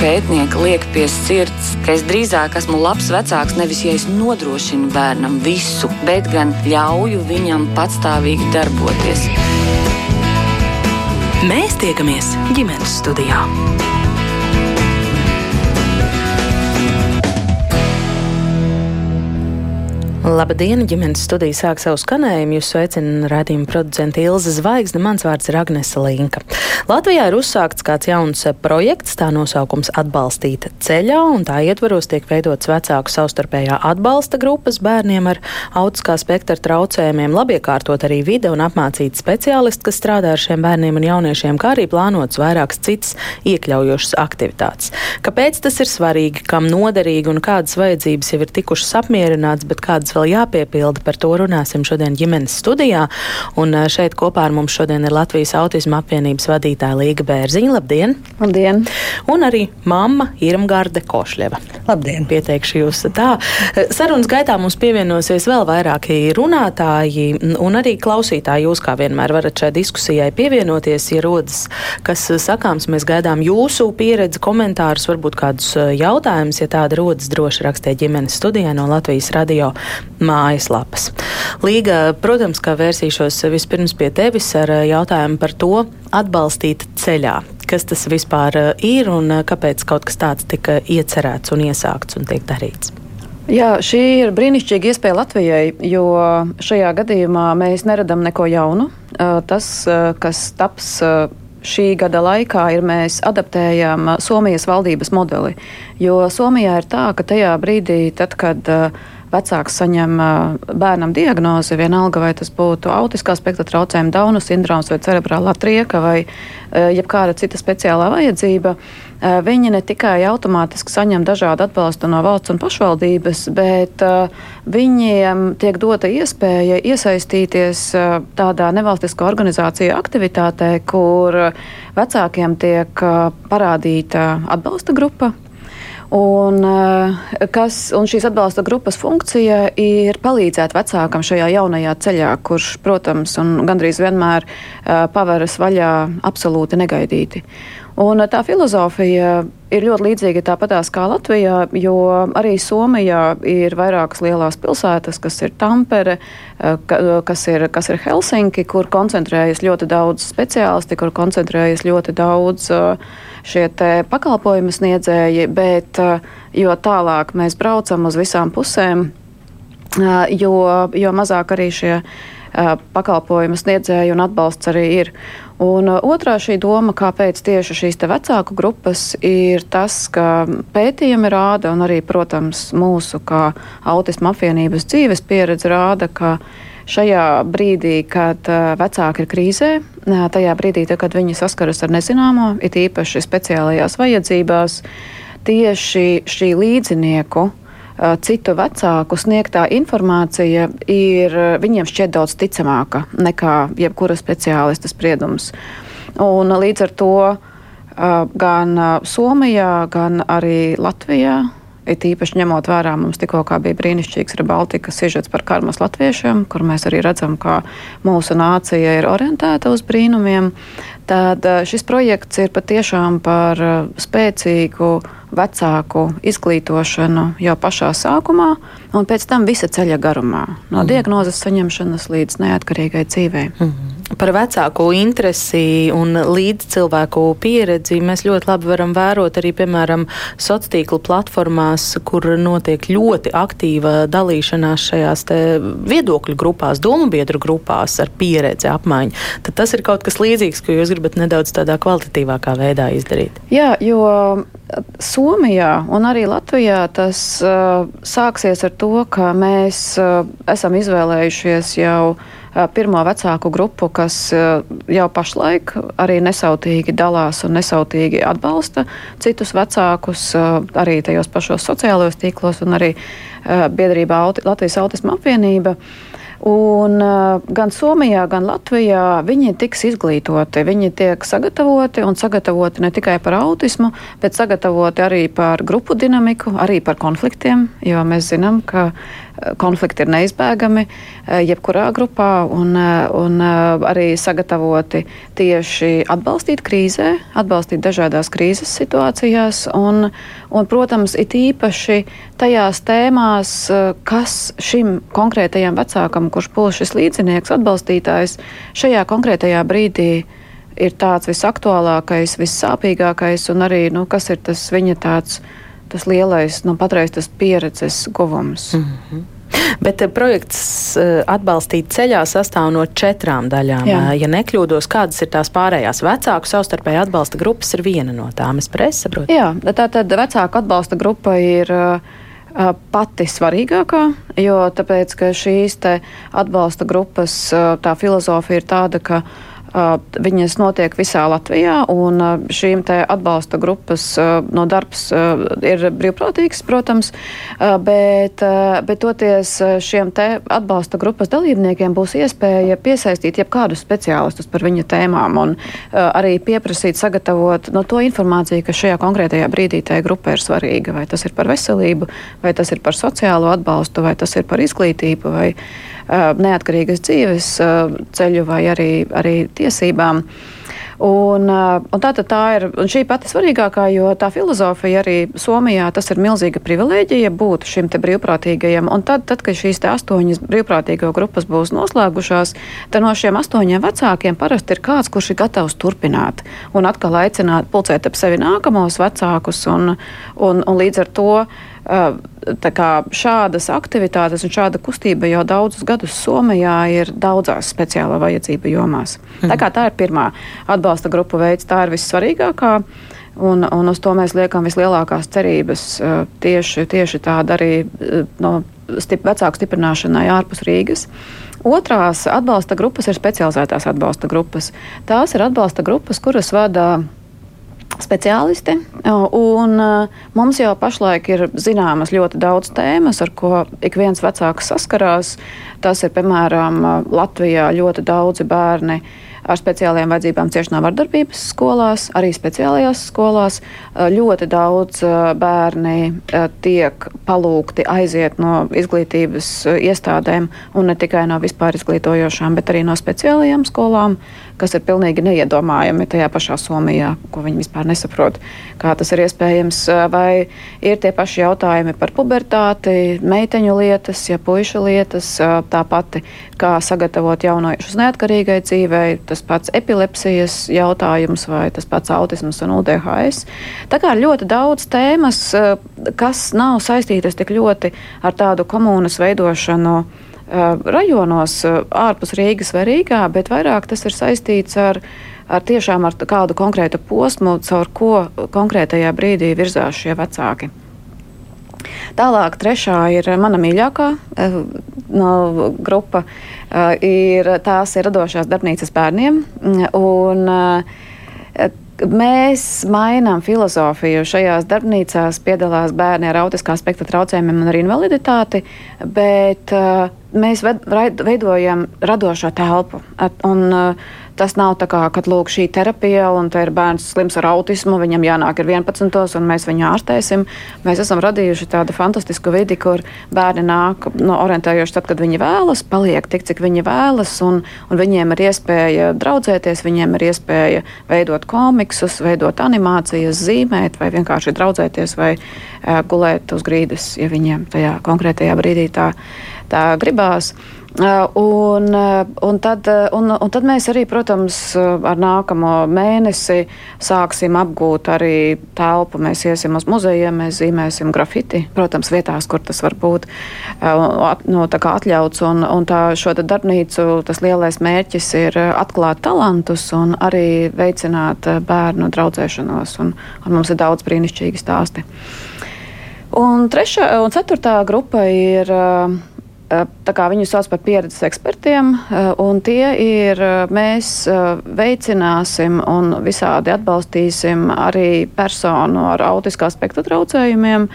pētnieka liek pie sirds, ka es drīzāk esmu labs vecāks nevis ja es nodrošinu bērnam visu, bet gan ļauju viņam patstāvīgi darboties. Mēs tiekamies ģimenes studijā. Labdien, ģimenes studija sāk savu skanējumu. Jūs sveicina rādījuma producenta Ilza Zvaigzne. Mans vārds ir Agnese Linka. Latvijā ir uzsākts kāds jauns projekts, tā nosaukums atbalstīta ceļā, un tā ietvaros tiek veidots vecāku savstarpējā atbalsta grupas bērniem ar autiskā spektra traucējumiem, labiekārtot arī vide un apmācīt speciālisti, kas strādā ar šiem bērniem un jauniešiem, kā arī plānots vairākas citas iekļaujošas aktivitātes. Kāpēc tas ir svarīgi, kam noderīgi un kādas vajadzības jau ir tikušas apmierināts, bet kādas vēl jāpiepilda. Par to runāsim šodien ģimenes studijā. Un šeit kopā ar mums šodien ir Latvijas autisma apvienības vadītāja Līga Bērziņa. Labdien! Labdien! Un arī mamma Irmgarde Košļeva. Labdien! Pieteikšu jūs tā. Sarunas gaitā mums pievienosies vēl vairāki runātāji un arī klausītāji. Jūs kā vienmēr varat šai diskusijai pievienoties, ja rodas kas sakāms. Mēs gaidām jūsu pieredzi, komentārus, varbūt kādus jautājumus. Ja tāda rodas, droši rakstiet ģimenes studijā no Latvijas radio mājaslapas. Līga, protams, kā vērsīšos vispirms pie tevis ar eh, jautājumu par to atbalstīt ceļā. Kas tas vispār eh, ir un eh, kāpēc kaut kas tāds tika iecerēts un iesākts un tiek darīts? Jā, šī ir brīnišķīga iespēja Latvijai, jo šajā gadījumā mēs neradām neko jaunu. Tas, kas taps šī gada laikā, ir mēs adaptējam Somijas valdības modeli. Jo Somijā ir tā, ka tajā brīdī, tad, kad uh, vecāks saņem bērnam diagnozi, vienalga vai tas būtu autiskā spektra traucējuma, Dauna sindroms vai cerebrālā trieka vai jebkāda cita speciālā vajadzība, viņi ne tikai automātiski saņem dažādu atbalstu no valsts un pašvaldības, bet viņiem tiek dota iespēja iesaistīties tādā nevalstiskā organizācija aktivitātē, kur vecākiem tiek parādīta atbalsta grupa Un, eh, kas, un šīs atbalsta grupas funkcija ir palīdzēt vecākam šajā jaunajā ceļā, kurš, protams, un gandrīz vienmēr uh, paveras vaļā absolūti negaidīti. Un eh, tā filozofija ir ļoti līdzīga tāpatās kā Latvijā, jo arī Somijā ir vairākas lielās pilsētas, kas ir Tampere, kas ir, kas ir Helsinki, kur koncentrējas ļoti daudz speciālisti, kur koncentrējas ļoti daudz šie pakalpojumu sniedzēji, bet eh, jo tālāk mēs braucam uz visām pusēm, eh, jo, jo mazāk arī šie eh, pakalpojumu sniedzēji un atbalsts arī ir. Un otrā šī doma, kāpēc tieši šīs vecāku grupas, ir tas, ka pētījumi rāda, un arī, protams, mūsu kā autisma apvienības dzīves pieredze rāda, ka šajā brīdī, kad vecāki ir krīzē, tajā brīdī, tad, kad viņi saskaras ar nezināmo, it īpaši speciālajās vajadzībās, tieši šī līdzinieku citu vecāku sniegtā informācija ir viņiem šķiet daudz ticamāka nekā jebkura speciālista spriedums. Un līdz ar to gan Somijā, gan arī Latvijā It īpaši ņemot vērā, mums tikko bija brīnišķīgs Rebaltika sižets par karmas latviešiem, kur mēs arī redzam, ka mūsu nācija ir orientēta uz brīnumiem. Tad šis projekts ir patiešām par spēcīgu vecāku izglītošanu jau pašā sākumā, un pēc tam visa ceļa garumā, no mm. diagnozes saņemšanas līdz neatkarīgai dzīvei. Mm. Par vecāku interesi un līdzcilvēku pieredzi mēs ļoti labi varam vērot arī, piemēram, sociālo tīklu platformās, kur notiek ļoti aktīva dalīšanās šajās viedokļu grupās, domu biedru grupās ar pieredzi apmaiņu. Tad tas ir kaut kas līdzīgs, ko jūs gribat nedaudz tādā kvalitatīvākā veidā izdarīt. Jā, jo Somijā un arī Latvijā tas uh, sāksies ar to, ka mēs uh, esam izvēlējušies jau pirmo vecāku grupu, kas jau pašlaik arī nesautīgi dalās un nesautīgi atbalsta citus vecākus arī tajos pašos sociālajos tīklos un arī biedrībā Latvijas autisma apvienība. Un, gan Somijā, gan Latvijā viņi tiks izglītoti. Viņi tiek sagatavoti un sagatavoti ne tikai par autismu, bet sagatavoti arī par grupu dinamiku, arī par konfliktiem, jo mēs zinām, ka konflikti ir neizbēgami eh, jebkurā grupā un, eh, un eh, arī sagatavoti tieši atbalstīt krīzē, atbalstīt dažādās krīzes situācijās un, un protams, it īpaši tajās tēmās, kas šim konkrētajam vecākam, kurš būs šis līdzinieks, atbalstītājs, šajā konkrētajā brīdī ir tāds visaktuālākais, vissāpīgākais un arī, nu, kas ir tas viņa tāds tas lielais, nu, patreiz tas pieredzes guvums. Mm -hmm. Bet eh, projekts eh, atbalstīt ceļā sastāv no četrām daļām. Jā. Ja nekļūdos, kādas ir tās pārējās? Vecāku savstarpēji atbalsta grupas ir viena no tām. Es pareizi saprotu. Jā, tā tad vecāku atbalsta grupa ir. Uh, pati svarīgākā, jo tāpēc, šīs atbalsta grupas tā filozofija ir tāda, ka Viņas notiek visā Latvijā, un šīm atbalsta grupas no darbs ir brīvprātīgs, protams, bet, bet toties šiem atbalsta grupas dalībniekiem būs iespēja piesaistīt jebkādus speciālistus par viņa tēmām un arī pieprasīt sagatavot no to informāciju, kas šajā konkrētajā brīdī tajā grupā ir svarīga. Vai tas ir par veselību, vai tas ir par sociālo atbalstu, vai tas ir par izglītību, vai neatkarīgas dzīves ceļu, vai arī, arī tiesībām. Un, un tā, tā ir šī pati svarīgākā, jo tā filozofija arī Somijā tas ir milzīga privilēģija būt šim brīvprātīgajam. Un tad, tad, kad šīs astoņas brīvprātīgo grupas būs noslēgušās, tad no šiem astoņiem vecākiem parasti ir kāds, kurš ir gatavs turpināt un atkal aicināt pulcēt ap sevi nākamos vecākus. Un, un, un līdz ar to šādas aktivitātes un šāda kustība jau daudzus gadus Somijā ir daudzās speciālā vajadzība jomās. Mm. Tā, tā ir pirmā atbalsta grupu veids, tā ir vissvarīgākā. Un, un uz to mēs liekam vislielākās cerības tieši, tieši tāda arī no stip, vecāku stiprināšanai ārpus Rīgas. Otrās atbalsta grupas ir specializētās atbalsta grupas. Tās ir atbalsta grupas, kuras vada speciālisti. Un mums jau pašlaik ir zināmas ļoti daudz tēmas, ar ko ik viens vecāks saskarās. Tas ir piemēram Latvijā ļoti daudzi bērni ar speciālajām vajadzībām cieši no vardarbības skolās, arī speciālajās skolās. Ļoti daudz bērni tiek palūgti aiziet no izglītības iestādēm, un ne tikai no vispār izglītojošām, bet arī no speciālajām skolām kas ir pilnīgi neiedomājami tajā pašā Somijā, ko viņi vispār nesaprot. Kā tas ir iespējams, vai ir tie paši jautājumi par pubertāti, meiteņu lietas, ja puišu lietas, tā pati, kā sagatavot jaunojušus neatkarīgai dzīvei, tas pats epilepsijas jautājums vai tas pats autisms un UDHS. Tā kā ļoti daudz tēmas, kas nav saistītas tik ļoti ar tādu komunas veidošanu rajonos ārpus Rīgas vai Rīgā, bet vairāk tas ir saistīts ar, ar tiešām ar kādu konkrētu posmu, caur ko konkrētajā brīdī virzās šie vecāki. Tālāk, trešā ir mana mīļākā no, grupa. Ir, tās ir radošās darbnīcas bērniem. Un, Mēs mainām filozofiju. Šajās darbnīcās piedalās bērni ar autiskā spektra traucējumiem un ar invaliditāti, bet uh, mēs veidojam radošo telpu. Un, uh, Tas nav tā kā, kad lūk, šī terapija, un te ir bērns slims ar autismu, viņam jānāk ir 11, un mēs viņu ārstēsim. Mēs esam radījuši tādu fantastisku vidi, kur bērni nāk no orientējoši tad, kad viņi vēlas, paliek tik, cik viņi vēlas, un, un viņiem ir iespēja draudzēties, viņiem ir iespēja veidot komiksus, veidot animācijas, zīmēt, vai vienkārši draudzēties, vai uh, gulēt uz grīdas, ja viņiem tajā konkrētajā brīdī tā, tā gribās. Uh, un, uh, un, tad, uh, un, un tad mēs arī, protams, ar nākamo mēnesi sāksim apgūt arī telpu. Mēs iesim uz muzejiem, mēs zīmēsim grafiti, protams, vietās, kur tas var būt no, atļauts. Un, un tā šo darbnīcu tas lielais mērķis ir atklāt talantus un arī veicināt bērnu draudzēšanos. Un, un mums ir daudz brīnišķīgi stāsti. Un, trešā, un ceturtā grupa ir Viņu sauc par pieredzes ekspertiem, un tie ir mēs veicināsim un visādi atbalstīsim arī personu ar autiskā spektra traucējumiem.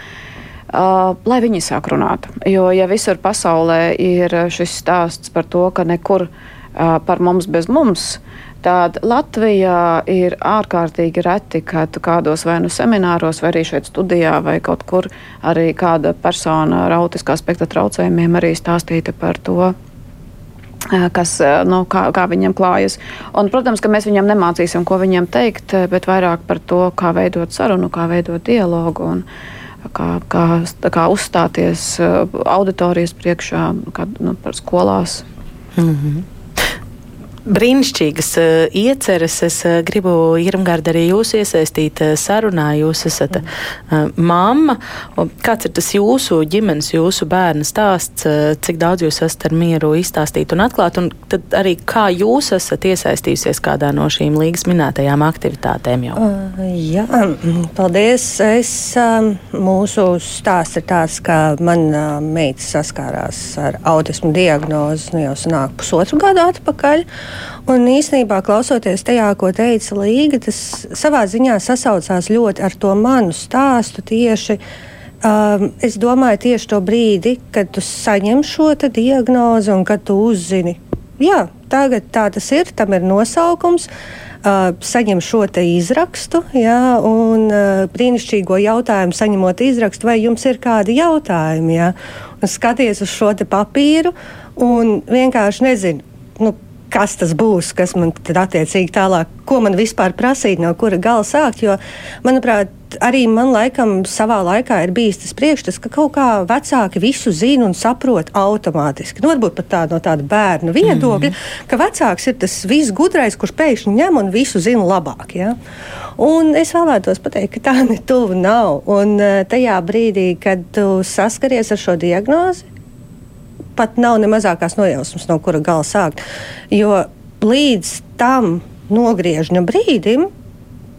Uh, lai viņi sāk runāt. Jo, ja visur pasaulē ir šis stāsts par to, ka nekur uh, par mums bez mums, tad Latvijā ir ārkārtīgi reti, ka tu kādos vai nu semināros, vai arī šeit studijā, vai kaut kur arī kāda persona ar autiskā spektra traucējumiem arī stāstīta par to, kas, nu, kā, kā viņam klājas. Un, protams, ka mēs viņam nemācīsim, ko viņam teikt, bet vairāk par to, kā veidot sarunu, kā veidot dialogu. Un, kā, kā, kā uzstāties auditorijas priekšā, kā, nu, par skolās. Mm -hmm brīnišķīgas uh, ieceres. Es uh, gribu, Irmgārd, arī jūs iesaistīt uh, sarunā. Jūs esat uh, mamma. Kāds ir tas jūsu ģimenes, jūsu bērna stāsts? Uh, cik daudz jūs esat ar mieru izstāstīt un atklāt? Un tad arī kā jūs esat iesaistījusies kādā no šīm līgas minētajām aktivitātēm jau? Uh, jā, paldies. Es, uh, mūsu stāsts ir tāds, ka mana uh, meita saskārās ar autismu diagnozi nu, jau sanāk pusotru gadu atpakaļ. Un īsnībā, klausoties tajā, ko teica Līga, tas savā ziņā sasaucās ļoti ar to manu stāstu tieši. Um, es domāju, tieši to brīdi, kad tu saņem šo diagnozi un kad tu uzzini, jā, tagad tā tas ir, tam ir nosaukums. Uh, saņem šo izrakstu, jā, un uh, brīnišķīgo jautājumu saņemot izrakstu, vai jums ir kādi jautājumi. Jā, un skaties uz šo papīru un vienkārši nezinu, nu, kas tas būs, kas man tad attiecīgi tālāk, ko man vispār prasīt, no kura gala sākt. Jo, manuprāt, arī man laikam savā laikā ir bijis tas priekšstats, ka kaut kā vecāki visu zina un saprot automātiski. Nu, varbūt pat tā, no tāda bērnu viedokļa, mm -hmm. ka vecāks ir tas viss gudrais, kurš pēkšņi ņem un visu zina labāk. Ja? Un es vēlētos pateikt, ka tā ne tuvu nav. Un eh, tajā brīdī, kad tu saskaries ar šo diagnozi, pat nav ne mazākās nojausmas, no kura gala sākt. Jo līdz tam nogriežņa brīdim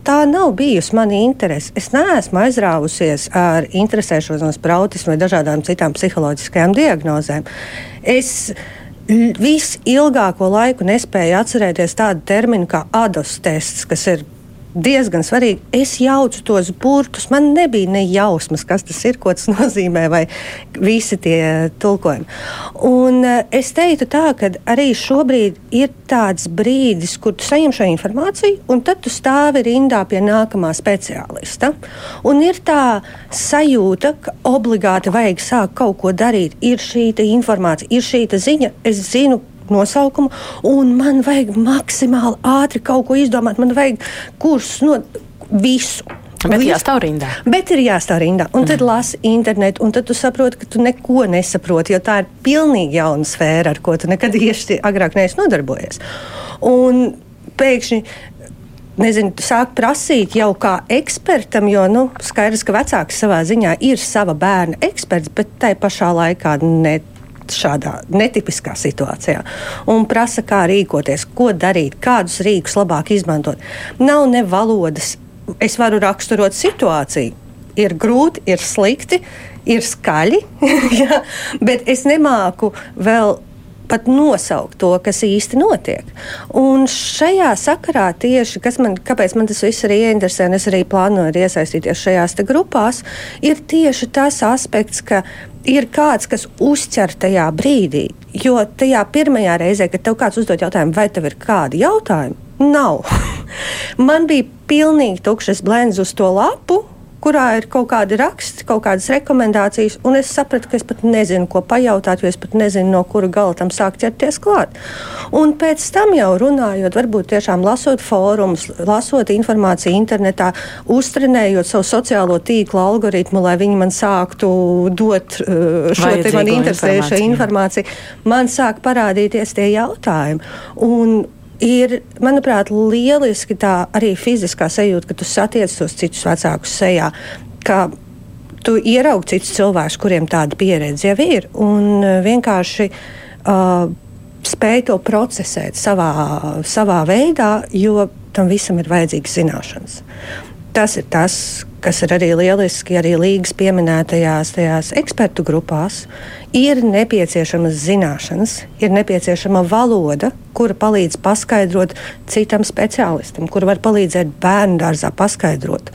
tā nav bijusi mana interese. Es neesmu aizrāvusies ar interesēšanos par autismu vai dažādām citām psiholoģiskajām diagnozēm. Es visilgāko laiku nespēju atcerēties tādu terminu kā ADOS tests, kas ir diezgan svarīgi. Es jaucu tos burtus, man nebija ne jausmas, kas tas ir, ko tas nozīmē, vai visi tie tulkojumi. Un uh, es teiktu tā, ka arī šobrīd ir tāds brīdis, kur tu saņem šo informāciju, un tad tu stāvi rindā pie nākamā speciālista. Un ir tā sajūta, ka obligāti vajag sākt kaut ko darīt. Ir šī informācija, ir šī ziņa, es zinu, nosaukumu, un man vajag maksimāli ātri kaut ko izdomāt. Man vajag kursus no visu. Bet jāstāv rindā. Bet ir jāstāv rindā. Un mm. tad lasi internetu, un tad tu saproti, ka tu neko nesaproti, jo tā ir pilnīgi jauna sfēra, ar ko tu nekad tieši agrāk neesi nodarbojies. Un pēkšņi nezinu, sāk prasīt jau kā ekspertam, jo nu, skaidrs, ka vecāks savā ziņā ir sava bērna eksperts, bet tai pašā laikā ne šādā netipiskā situācijā un prasa, kā rīkoties, ko darīt, kādus rīkus labāk izmantot. Nav ne valodas. Es varu raksturot situāciju. Ir grūti, ir slikti, ir skaļi, ja, bet es nemāku vēl pat nosaukt to, kas īsti notiek. Un šajā sakarā tieši, man, kāpēc man tas viss arī ieinteresē, un es arī plānoju iesaistīties šajās grupās, ir tieši tas aspekts, ka ir kāds, kas uzķer tajā brīdī. Jo tajā pirmajā reizē, kad tev kāds uzdod jautājumu, vai tev ir kādi jautājumi, nav. Man bija pilnīgi tukšs blends uz to lapu, kurā ir kaut kādi raksti, kaut kādas rekomendācijas, un es sapratu, ka es pat nezinu, ko pajautāt, jo es pat nezinu, no kura gala tam sākt ķerties klāt. Un pēc tam jau runājot, varbūt tiešām lasot fórumus, lasot informāciju internetā, uztrenējot savu sociālo tīklu algoritmu, lai viņi man sāktu dot uh, šo te man interesējušo informāciju, man sāk parādīties tie jautājumi. Un ir, manuprāt, lieliski tā arī fiziskā sajūta, ka tu satiec tos citus vecākus sejā. Tu ieraugi citus cilvēkus, kuriem tāda pieredze jau ir, un uh, vienkārši uh, spēj to procesēt savā, savā veidā, jo tam visam ir vajadzīgas zināšanas. Tas ir tas, kas ir arī lieliski, arī līgas pieminētajās tajās ekspertu grupās, ir nepieciešamas zināšanas, ir nepieciešama valoda, kura palīdz paskaidrot citam speciālistam, kur var palīdzēt bērnu dārzā paskaidrot.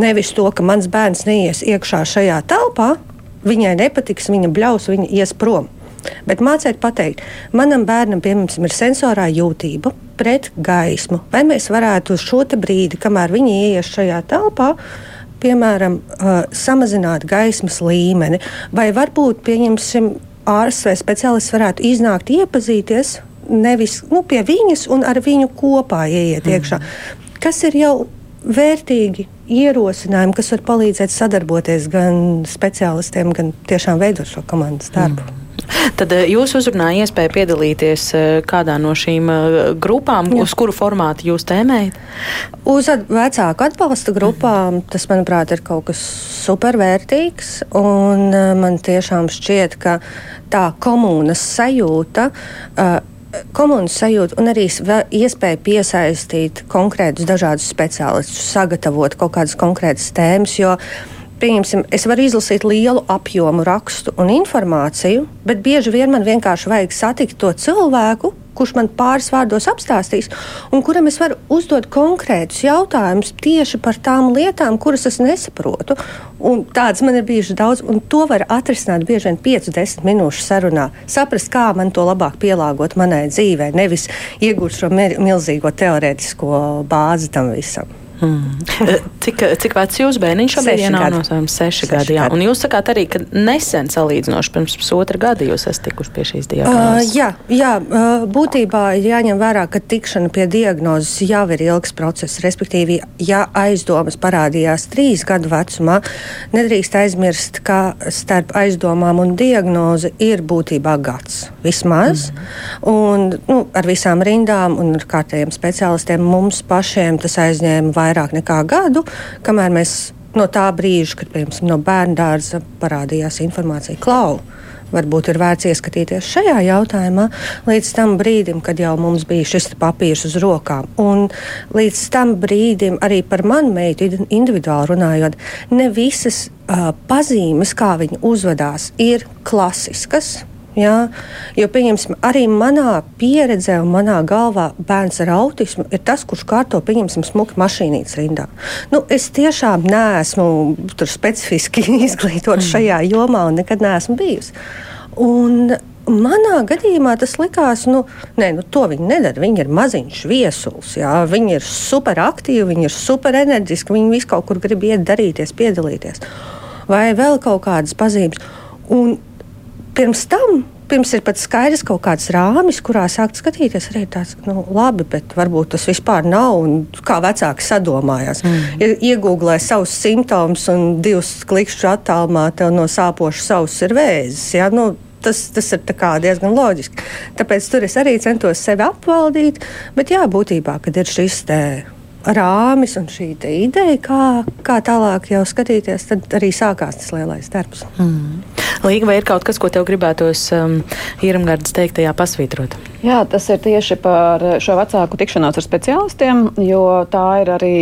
Nevis to, ka mans bērns neies iekšā šajā telpā, viņai nepatiks, viņa bļaus, viņa ies prom. Bet mācīt pateikt, manam bērnam, piemēram, ir sensorā jūtība pret gaismu. Vai mēs varētu uz šo brīdi, kamēr viņi ieies šajā telpā, piemēram, samazināt gaismas līmeni, vai varbūt, pieņemsim, ārsts vai speciālists varētu iznākt, iepazīties nevis nu, pie viņas un ar viņu kopā ieiet mm. iekšā. Kas ir jau vērtīgi ierosinājumi, kas var palīdzēt sadarboties gan speciālistiem, gan tiešām veidot šo komandas darbu. Mm. Tad eh, jūs uzrunājāt iespēju piedalīties eh, kādā no šīm eh, grupām, Jā. uz kuru formātu jūs tēmējat? Uz vecāku atbalsta grupām tas, manuprāt, ir kaut kas supervērtīgs. Man tiešām šķiet, ka tā komunas sajūta. Uh, komunas sajūta un arī iespēja piesaistīt konkrētus dažādus speciālistus, sagatavot kaut kādas konkrētas tēmas. Jo pieņemsim, es varu izlasīt lielu apjomu rakstu un informāciju, bet bieži vien man vienkārši vajag satikt to cilvēku, kurš man pāris vārdos apstāstīs, un kuram es varu uzdot konkrētus jautājumus tieši par tām lietām, kuras es nesaprotu. Un tāds man ir bijuši daudz, un to var atrisināt bieži vien 5-10 minūšu sarunā. Saprast, kā man to labāk pielāgot manai dzīvei, nevis iegūt šo milzīgo teorētisko bāzi tam visam. Hmm. Cik, cik vecs jūs bērniņš šobrīd ir jaunākais? Seši, seši gadi. Jā. Un jūs sakāt arī, ka nesen salīdzinoši pirms pusotra gada jūs esat tikuši pie šīs diagnozes. Uh, jā, jā būtībā ir jāņem vērā, ka tikšana pie diagnozes jau ir ilgs process. Respektīvi, ja aizdomas parādījās trīs gadu vecumā, nedrīkst aizmirst, ka starp aizdomām un diagnozi ir būtībā gads vismaz. Mm. Un, nu, ar visām rindām un ar kārtējiem speciālistiem mums pašiem tas aizņēma vairāk vairāk nekā gadu, kamēr mēs no tā brīža, kad piemēram, no bērnu dārza parādījās informācija, klau. Varbūt ir vērts ieskatīties šajā jautājumā līdz tam brīdim, kad jau mums bija šis papīrs uz rokām. Un līdz tam brīdim arī par manu meitu individuāli runājot, ne visas uh, pazīmes, kā viņa uzvedās, ir klasiskas Jā, jo, pieņemsim, arī manā pieredzē un manā galvā bērns ar autismu ir tas, kurš kārto, pieņemsim, smuki mašīnītes rindā. Nu, es tiešām neesmu specifiski izglītot mm. šajā jomā un nekad neesmu bijusi. Un manā gadījumā tas likās, nu, nē, nu, to viņi nedara. Viņi ir maziņš viesulis, jā, viņi ir superaktīvi, viņi ir superenerģiski, viņi visu kaut kur grib iet, darīties, piedalīties. Vai vēl kaut kādas pazīmes. Un pirms tam pirms ir pat skaidrs kaut kāds rāmis, kurā sākt skatīties, arī tāds, nu, labi, bet varbūt tas vispār nav. Kā vecāki sadomājās, mm. ja iegūlē savus simptomus un divus klikšķus attālumā no sāpošas savus ir vēzis. Ja? Nu, tas, tas ir diezgan loģiski. Tāpēc tur es arī centos sevi apvaldīt, bet jā, būtībā, kad ir šis te rāmis un šī ideja, kā, kā tālāk jau skatīties, tad arī sākās tas lielais darbs. Mm. Līga, vai ir kaut kas, ko tev gribētos um, Īramgardas teiktajā pasvītrot? Jā, tas ir tieši par šo vecāku tikšanos ar speciālistiem, jo tā ir arī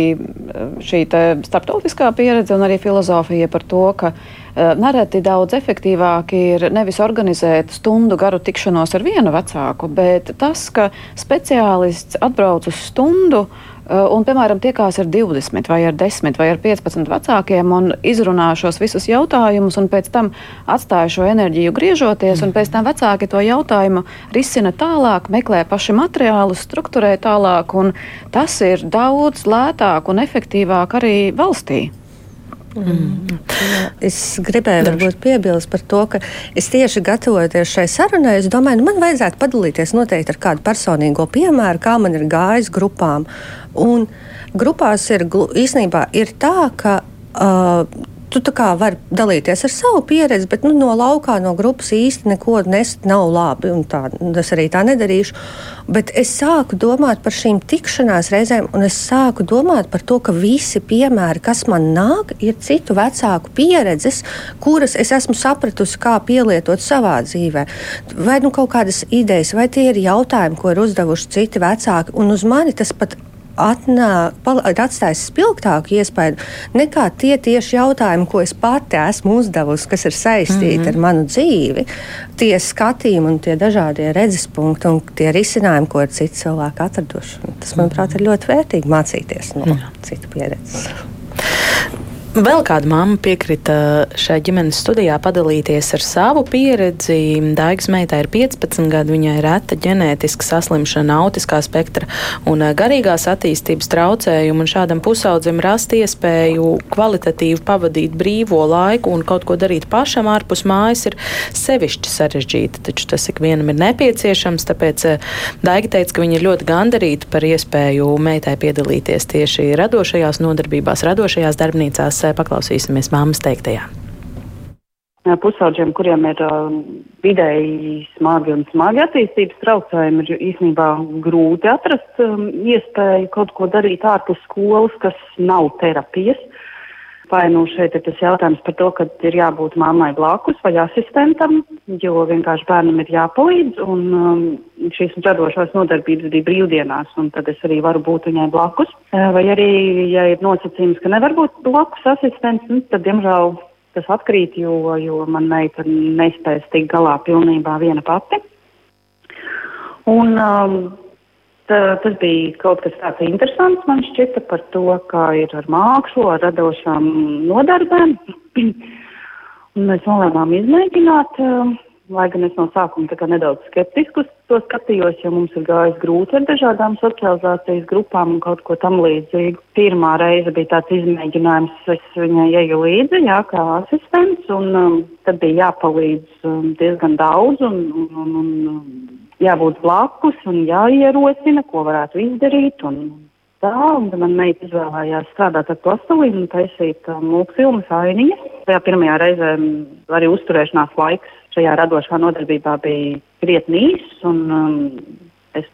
šī starptautiskā pieredze un arī filozofija par to, ka uh, nereti daudz efektīvāk ir nevis organizēt stundu garu tikšanos ar vienu vecāku, bet tas, ka speciālists atbrauc uz stundu, un, piemēram, tiekās ar 20 vai ar 10 vai ar 15 vecākiem un izrunā šos visus jautājumus, un pēc tam atstāja šo enerģiju griežoties, un pēc tam vecāki to jautājumu risina tālāk, meklē paši materiālus, strukturē tālāk, un tas ir daudz lētāk un efektīvāk arī valstī. Mm. Es gribēju varbūt piebilst par to, ka es tieši gatavojoties šai sarunai, es domāju, nu, man vajadzētu padalīties noteikti ar kādu personīgo piemēru, kā man ir gājis grupām. Un grupās ir īstenībā ir tā, ka. Uh, tu vari dalīties ar savu pieredzi, bet nu, no laukā, no grupas īsti neko nest nav labi. Tā, es arī tā nedarīšu. Bet es sāku domāt par šīm tikšanās reizēm, un es sāku domāt par to, ka visi piemēri, kas man nāk, ir citu vecāku pieredzes, kuras es esmu sapratusi, kā pielietot savā dzīvē. Vai nu kaut kādas idejas, vai tie ir jautājumi, ko ir uzdevuši citi vecāki, un uz mani tas pat atnāk, atstājis spilgtāku iespēju nekā tie tieši jautājumi, ko es pati esmu uzdevusi, kas ir saistīti mm -hmm. ar manu dzīvi. Tie skatījumi un tie dažādie redzespunkti un tie risinājumi, ko ir citi cilvēki atraduši. Tas, manuprāt, ir ļoti vērtīgi mācīties no mm. citu pieredzes. Vēl kāda mamma piekrita šai ģimenes studijā padalīties ar savu pieredzi. Daigas meitai ir 15 gadi, viņai ir reta ģenētiska saslimšana, autiskā spektra un eh, garīgās attīstības traucējumi. Šādam pusaudzim rast iespēju kvalitatīvi pavadīt brīvo laiku un kaut ko darīt pašam ārpus mājas ir sevišķi sarežģīti. Taču tas ikvienam ir nepieciešams, tāpēc eh, Daiga teica, ka viņa ir ļoti gandarīta par iespēju meitai piedalīties tieši radošajās nodarbībās, radošajās darbnīcās paklausīsimies māmas teiktajā. Pusauģiem, kuriem ir uh, vidēji smagi un smagi attīstības traucējumi, ir īstenībā grūti atrast um, iespēju kaut ko darīt ārpus skolas, kas nav terapijas. Vai nu šeit ir tas jautājums par to, ka ir jābūt mammai blakus vai asistentam, jo vienkārši bērnam ir jāpalīdz, un um, šīs radošās nodarbības bija brīvdienās, un tad es arī varu būt viņai blakus. Vai arī, ja ir nosacījums, ka nevar būt blakus asistents, nu, tad, diemžēl, tas atkrīt, jo, jo man meita nespēs tikt galā pilnībā viena pati. Un, um, tā, tas bija kaut kas tāds interesants man šķita par to, kā ir ar mākslu, ar radošām nodarbēm. Un mēs nolēmām izmēģināt. Uh, lai gan es no sākuma nedaudz skeptiski uz to skatījos, jo mums ir gājis grūti ar dažādām socializācijas grupām un kaut ko tam līdzīgu. Pirmā reize bija tāds izmēģinājums, es viņai eju līdzi, jā, kā asistents, un um, tad bija jāpalīdz um, diezgan daudz un, un, un, un jābūt blakus un jāierosina, ko varētu izdarīt. Un, Tā, un man meita izvēlējās strādāt ar plastelīnu un taisīt um, mūkfilmas ainiņas. Tajā pirmajā reizē um, arī uzturēšanās laiks šajā radošā nodarbībā bija krietni īss, un um, es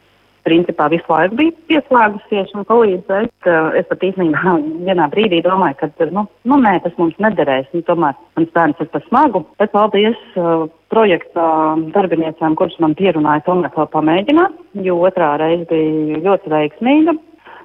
principā visu laiku biju pieslēgusies un palīdzēju. Uh, es pat īstenībā vienā brīdī domāju, ka nu, nu, nē, tas mums nederēs, nu, tomēr mans bērns ir par smagu. Bet paldies uh, projekta darbiniecēm, kuras man pierunāja tomēr vēl pamēģināt, jo otrā reize bija ļoti veiksmīga.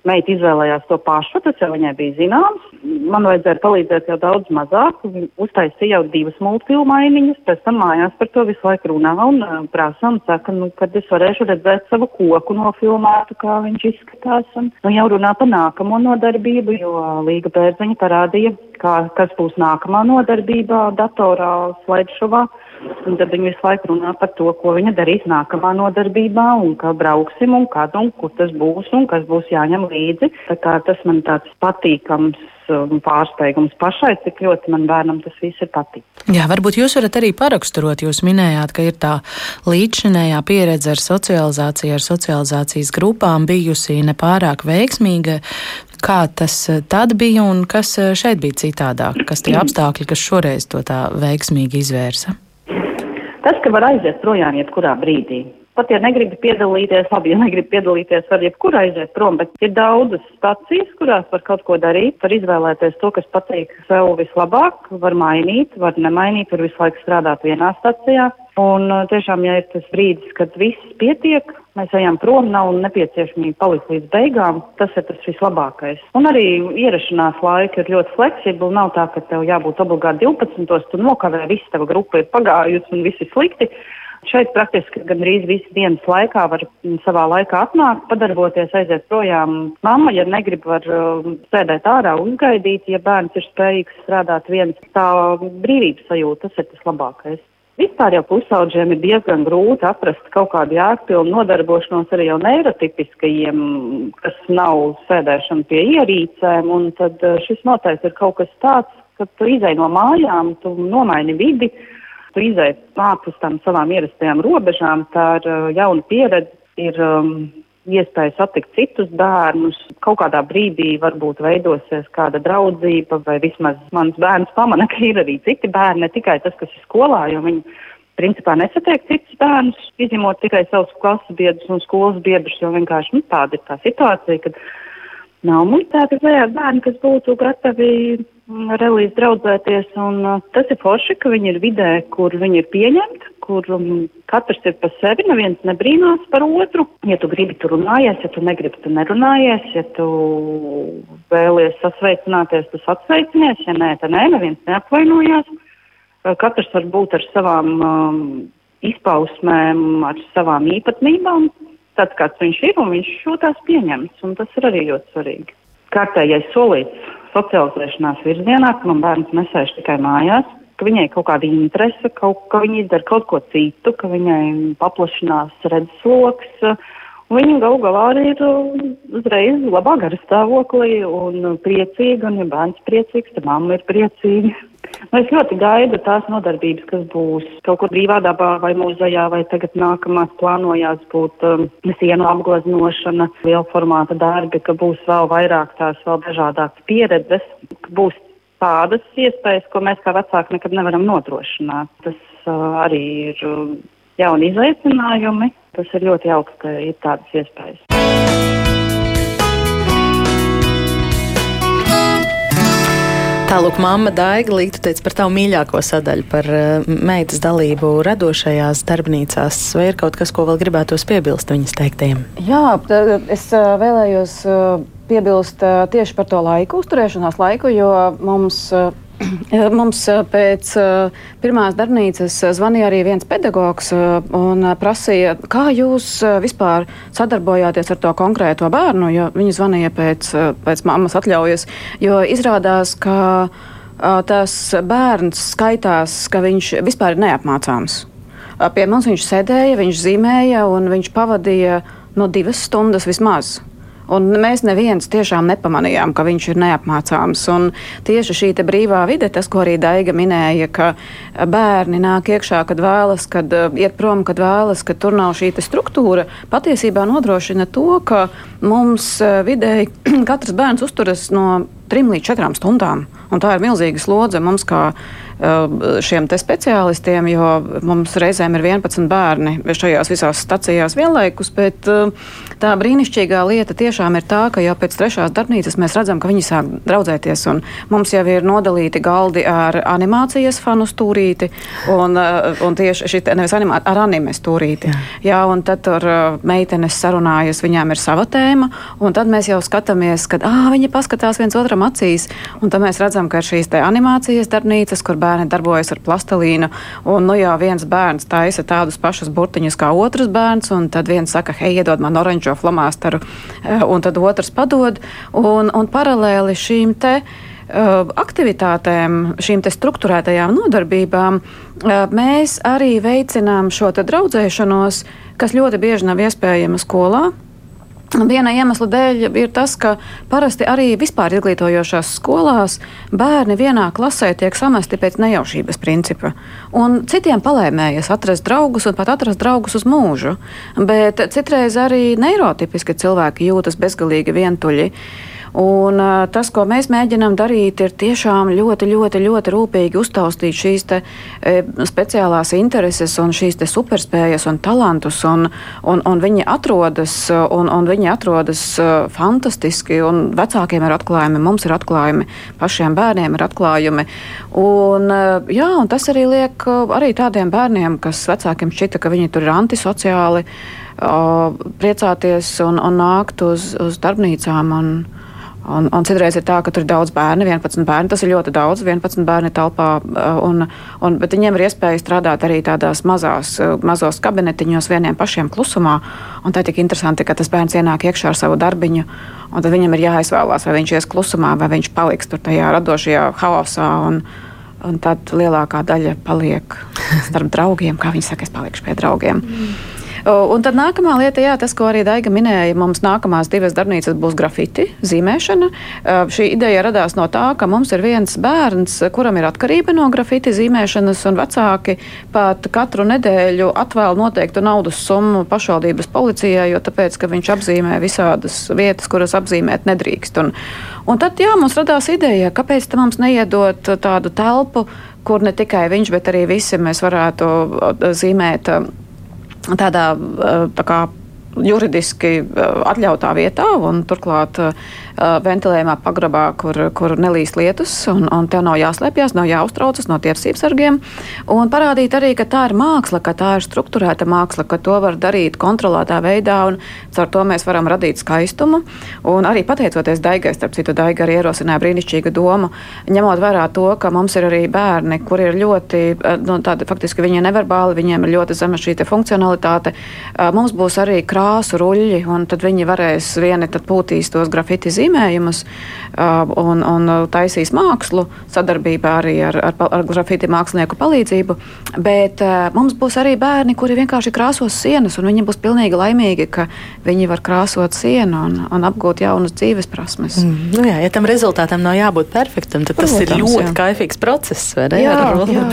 Meita izvēlējās to pašu, tas jau viņai bija zināms. Man vajadzēja palīdzēt jau daudz mazāk. Uztaisīja jau divas multfilmu ainiņas, pēc tam mājās par to visu laiku runā un prasa un saka, nu, kad es varēšu redzēt savu koku nofilmētu, kā viņš izskatās. Un, nu, jau runā par nākamo nodarbību, jo Līga Bērziņa parādīja, kā, kas būs nākamā nodarbībā datorā, slidešovā. Un tad viņi visu laiku runā par to, ko viņa darīs nākamā nodarbībā, un kā brauksim, un kad un kur tas būs, un kas būs jāņem līdzi. Tā kā tas man tāds patīkams um, pārsteigums pašai, cik ļoti man bērnam tas viss ir patīk. Jā, varbūt jūs varat arī paraksturot. Jūs minējāt, ka ir tā līdzinējā pieredze ar socializāciju, ar socializācijas grupām bijusi nepārāk veiksmīga. Kā tas uh, tad bija un kas uh, šeit bija citādāk? Kas tie apstākļi, kas šoreiz to tā veiksmīgi izvērsa? Tas, ka var aiziet projām jebkurā brīdī. Pat, ja negribi piedalīties, labi, ja negribi piedalīties, var jebkur aiziet prom, bet ir daudzas stacijas, kurās var kaut ko darīt, var izvēlēties to, kas patīk sev vislabāk, var mainīt, var nemainīt, var visu laiku strādāt vienā stacijā. Un uh, tiešām, ja ir tas brīdis, kad viss pietiek, mēs ejam prom, nav nepieciešamība palikt līdz beigām, tas ir tas vislabākais. Un arī ierašanās laika ir ļoti fleksibli. Nav tā, ka tev jābūt obligāti 12. tu nokavē, viss tava grupa ir pagājusi un viss ir slikti. Šeit praktiski gandrīz visas dienas laikā var savā laikā atnākt, padarboties, aiziet projām. Mamma, ja negrib, var uh, sēdēt ārā, uzgaidīt, ja bērns ir spējīgs strādāt viens. Tā brīvības sajūta, tas ir tas labākais. Vispār jau pusauģiem ir diezgan grūti atrast kaut kādu jēgpilnu nodarbošanos arī jau neirotipiskajiem, kas nav sēdēšana pie ierīcēm, un tad eh, šis noteikti ir kaut kas tāds, ka tu izai no mājām, tu nomaini vidi, tu izai ārpus tam savām ierastajām robežām, tā ir uh, jauna pieredze, ir um, iespēja satikt citus bērnus. Kaut kādā brīdī varbūt veidosies kāda draudzība, vai vismaz mans bērns pamana, ka ir arī citi bērni, ne tikai tas, kas ir skolā, jo viņi principā nesatiek citus bērnus, izņemot tikai savus klases biedrus un skolas biedrus, jo vienkārši nu, tāda ir tā situācija, kad nav mums tādi bērni, kas būtu gatavi relīzi draudzēties, un uh, tas ir forši, ka viņi ir vidē, kur viņi ir pieņemti, kur um, katrs ir pa sevi, neviens nebrīnās par otru. Ja tu gribi, tu runājies, ja tu negribi, tu nerunājies, ja tu vēlies sasveicināties, tu atsveicinies, ja nē, tad nē, neviens neapvainojās. Uh, katrs var būt ar savām um, izpausmēm, ar savām īpatnībām, tāds kāds viņš ir, un viņš šo tās pieņems, un tas ir arī ļoti svarīgi. Kārtējais solīts socializēšanās virzienā, ka man bērns nesēž tikai mājās, ka viņai kaut kāda interese, kaut, ka viņa izdara kaut ko citu, ka viņai paplašinās redzesloks. Viņa galu galā arī ir uzreiz labā gara stāvoklī un priecīga, un ja bērns priecīgs, tad mamma ir priecīga. Nu, es ļoti gaidu tās nodarbības, kas būs kaut kur brīvā dabā vai muzejā, vai tagad nākamās plānojās būt um, sienu apgleznošana, liela formāta darbi, ka būs vēl vairāk tās vēl dažādākas pieredzes, ka būs tādas iespējas, ko mēs kā vecāki nekad nevaram nodrošināt. Tas uh, arī ir uh, jauni izaicinājumi. Tas ir ļoti jauks, ka ir tādas iespējas. Tālāk, mamma Daiga Līta teica par tavu mīļāko sadaļu, par uh, meitas dalību radošajās darbnīcās. Vai ir kaut kas, ko vēl gribētos piebilst viņas teiktajiem? Jā, es uh, vēlējos uh, piebilst tieši par to laiku, uzturēšanās laiku, jo mums. Uh, Mums pēc pirmās darbnīcas zvanīja arī viens pedagogs un prasīja, kā jūs vispār sadarbojāties ar to konkrēto bērnu, jo viņi zvanīja pēc, pēc mammas atļaujas, jo izrādās, ka tas bērns skaitās, ka viņš vispār ir neapmācāms. Pie mums viņš sēdēja, viņš zīmēja un viņš pavadīja no divas stundas vismaz. Un mēs neviens tiešām nepamanījām, ka viņš ir neapmācāms. Un tieši šī brīvā vide, tas, ko arī Daiga minēja, ka bērni nāk iekšā, kad vēlas, kad uh, iet prom, kad vēlas, ka tur nav šī struktūra, patiesībā nodrošina to, ka mums uh, vidēji katrs bērns uzturas no trim līdz četrām stundām. Un tā ir milzīga slodze mums, kā šiem speciālistiem, jo mums reizēm ir 11 bērni šajās visās stacijās vienlaikus. Bet uh, tā brīnišķīgā lieta tiešām ir tā, ka jau pēc trešās darbnīcas mēs redzam, ka viņi sāk draudzēties. Mums jau ir nodalīti galdi ar animācijas fanu stūrīti un, uh, un tieši šī nevis animā, ar anime stūrīti. Jā. Jā, un tad tur meitenes sarunājas, viņām ir sava tēma, un tad mēs jau skatāmies, kad ah, viņi paskatās viens otram acīs, un tad mēs redzam, ka ir šīs animācijas darbnīcas, kur bērni darbojas ar plastelīnu. Un, nu, jau viens bērns taisa tādus pašus burtiņus kā otrs bērns, un tad viens saka, hei, iedod man oranžo flomāsteru, eh, un tad otrs padod. Un, un paralēli šīm te eh, aktivitātēm, šīm struktūrētajām nodarbībām, eh, mēs arī veicinām šo draudzēšanos, kas ļoti bieži nav iespējama skolā. Viena iemesla dēļ ir tas, ka parasti arī vispār izglītojošās skolās bērni vienā klasē tiek samesti pēc nejaušības principa. Un citiem palēmējas atrast draugus un pat atrast draugus uz mūžu. Bet citreiz arī neirotipiski cilvēki jūtas bezgalīgi vientuļi. Un, tas, ko mēs mēģinām darīt, ir tiešām ļoti, ļoti, ļoti rūpīgi uztaustīt šīs te, e, speciālās intereses un šīs superspējas un talantus. Un, un, un viņi atrodas, un, un viņi atrodas fantastiski, un vecākiem ir atklājumi, mums ir atklājumi, pašiem bērniem ir atklājumi. Un, jā, un tas arī liek arī tādiem bērniem, kas vecākiem šķita, ka viņi tur ir antisociāli, uh, priecāties un, un nākt uz, uz darbnīcām. Un, Un, un citreiz ir tā, ka tur ir daudz bērnu, 11 bērni. Tas ir ļoti daudz, 11 bērni telpā. Uh, un, un, bet viņiem ir iespēja strādāt arī tādās mazās, uh, mazos kabinetiņos vieniem pašiem klusumā. Un tā ir tik interesanti, ka tas bērns ienāk iekšā ar savu darbiņu. Un tad viņam ir jāizvēlās, vai viņš ies klusumā, vai viņš paliks tur tajā radošajā haosā. Un, un tad lielākā daļa paliek starp draugiem, kā viņi saka, es palikšu pie draugiem. Mm. Un tad nākamā lieta, jā, tas, ko arī Daiga minēja, mums nākamās divas darbnīcas būs grafiti, zīmēšana. Šī ideja radās no tā, ka mums ir viens bērns, kuram ir atkarība no grafiti zīmēšanas, un vecāki pat katru nedēļu atvēl noteiktu naudas summu pašvaldības policijai, jo tāpēc, ka viņš apzīmē visādas vietas, kuras apzīmēt nedrīkst. Un, un tad, jā, mums radās ideja, kāpēc mums neiedot tādu telpu, kur ne tikai viņš, bet arī visi mēs varētu zīmēt tādā tā kā juridiski atļautā vietā un turklāt Uh, ventilējumā pagrabā, kur, kur nelīst lietus, un, un tev nav jāslēpjas, nav jāuztraucas no tiesības sargiem. Un parādīt arī, ka tā ir māksla, ka tā ir struktūrēta māksla, ka to var darīt kontrolētā veidā, un caur to mēs varam radīt skaistumu. Un arī pateicoties Daigai, starp citu, Daiga arī ierosināja brīnišķīgu domu, ņemot vērā to, ka mums ir arī bērni, kuri ir ļoti, nu, tādi faktiski viņi ir neverbāli, viņiem ir ļoti zema šī funkcionalitāte. Mums būs arī krāsu ruļļi, un tad viņi varēs vieni tad pūtīs tos grafiti zīmēt zīmējumus un, un taisīs mākslu sadarbībā arī ar, ar, ar grafiti mākslinieku palīdzību. Bet mums būs arī bērni, kuri vienkārši krāsos sienas, un viņi būs pilnīgi laimīgi, ka viņi var krāsot sienu un, un apgūt jaunas dzīves prasmes. Mm, nu jā, ja tam rezultātam nav jābūt perfektam, tad Protams, tas ir ļoti jā. kaifīgs process. Jā, jā,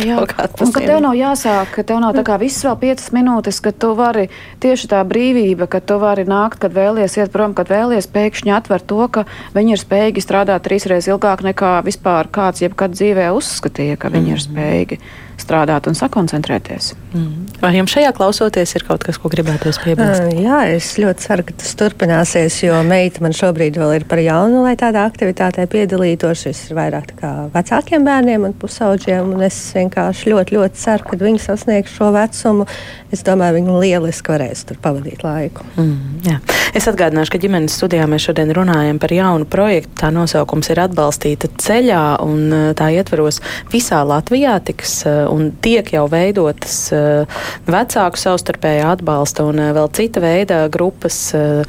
jā. Un ka tev nav jāsāk, ka tev nav tā kā viss vēl piecas minūtes, ka tu vari tieši tā brīvība, ka tu vari nākt, kad vēlies iet prom, kad vēlies pēkšņi atver to, ka viņi ir spējīgi strādāt trīsreiz ilgāk nekā vispār kāds jebkad dzīvē uzskatīja, ka viņi mm -hmm. ir mhm. spējīgi strādāt un sakoncentrēties. Mm. Vai jums šajā klausoties ir kaut kas, ko gribētos piebilst? Uh, jā, es ļoti ceru, ka tas turpināsies, jo meita man šobrīd vēl ir par jaunu, lai tādā aktivitātē piedalītos. Šis ir vairāk kā vecākiem bērniem un pusauģiem, un es vienkārši ļoti, ļoti ceru, ka viņi sasniegs šo vecumu. Es domāju, viņi lieliski varēs tur pavadīt laiku. Mm, jā. es atgādināšu, ka ģimenes studijā mēs šodien runājam par jaunu projektu. Tā nosaukums ir atbalstīta ceļā, un tā ietveros visā Latvijā tiks un tiek jau veidotas eh, vecāku savstarpējā atbalsta un eh, vēl cita veida grupas eh,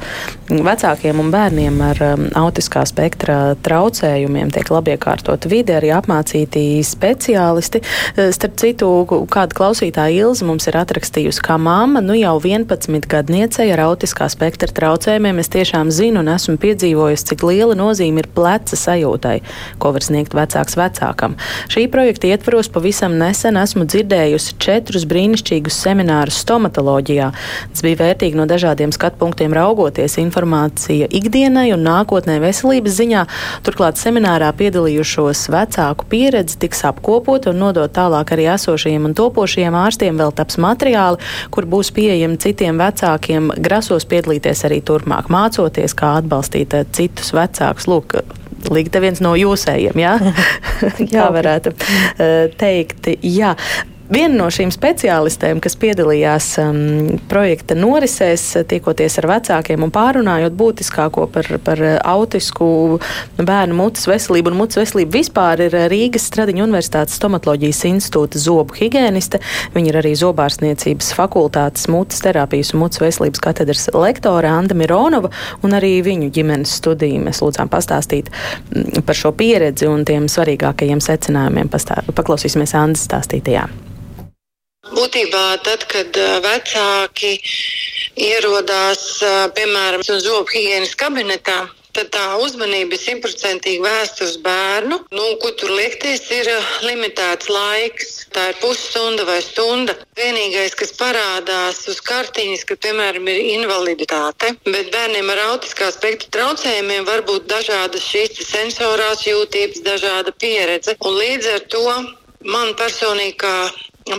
vecākiem un bērniem ar autiskā spektra traucējumiem. Tiek labi iekārtot vide, arī apmācīti speciālisti. Starp citu, kāda klausītāja Ilza mums ir atrakstījusi, kā mamma, nu jau 11 gadniecei ar autiskā spektra traucējumiem, es tiešām zinu un esmu piedzīvojusi, cik liela nozīme ir pleca sajūtai, ko var sniegt vecāks vecākam. Šī projekta ietvaros pavisam nesen nesen esmu dzirdējusi četrus brīnišķīgus seminārus stomatoloģijā. Tas bija vērtīgi no dažādiem skatu punktiem raugoties informācija ikdienai un nākotnē veselības ziņā. Turklāt seminārā piedalījušos vecāku pieredzi tiks apkopot un nodot tālāk arī esošajiem un topošajiem ārstiem vēl taps materiāli, kur būs pieejami citiem vecākiem, grasos piedalīties arī turpmāk, mācoties, kā atbalstīt eh, citus vecākus. Lūk, Līga viens no jūsējiem, jā? tā varētu uh, teikt. Jā. Viena no šīm speciālistēm, kas piedalījās um, projekta norisēs, tiekoties ar vecākiem un pārunājot būtiskāko par, par autisku bērnu mutes veselību un mutes veselību vispār, ir Rīgas Stradiņa Universitātes stomatoloģijas institūta zobu higieniste. Viņa ir arī zobārstniecības fakultātes mutes terapijas un mutes veselības katedras lektore Anda Mironova, un arī viņu ģimenes studiju mēs lūdzām pastāstīt mm, par šo pieredzi un tiem svarīgākajiem secinājumiem. Pastā, paklausīsimies Andas stāstītajā. Būtībā tad, kad vecāki ierodās, piemēram, uz zobu higiēnas kabinetā, tad tā uzmanība ir simtprocentīgi vērsta uz bērnu. Nu, ko tur liekties, ir limitēts laiks. Tā ir pusstunda vai stunda. Vienīgais, kas parādās uz kartiņas, ka, piemēram, ir invaliditāte, bet bērniem ar autiskā spektra traucējumiem var būt dažādas šīs sensorās jūtības, dažāda pieredze. Un līdz ar to man personīgi kā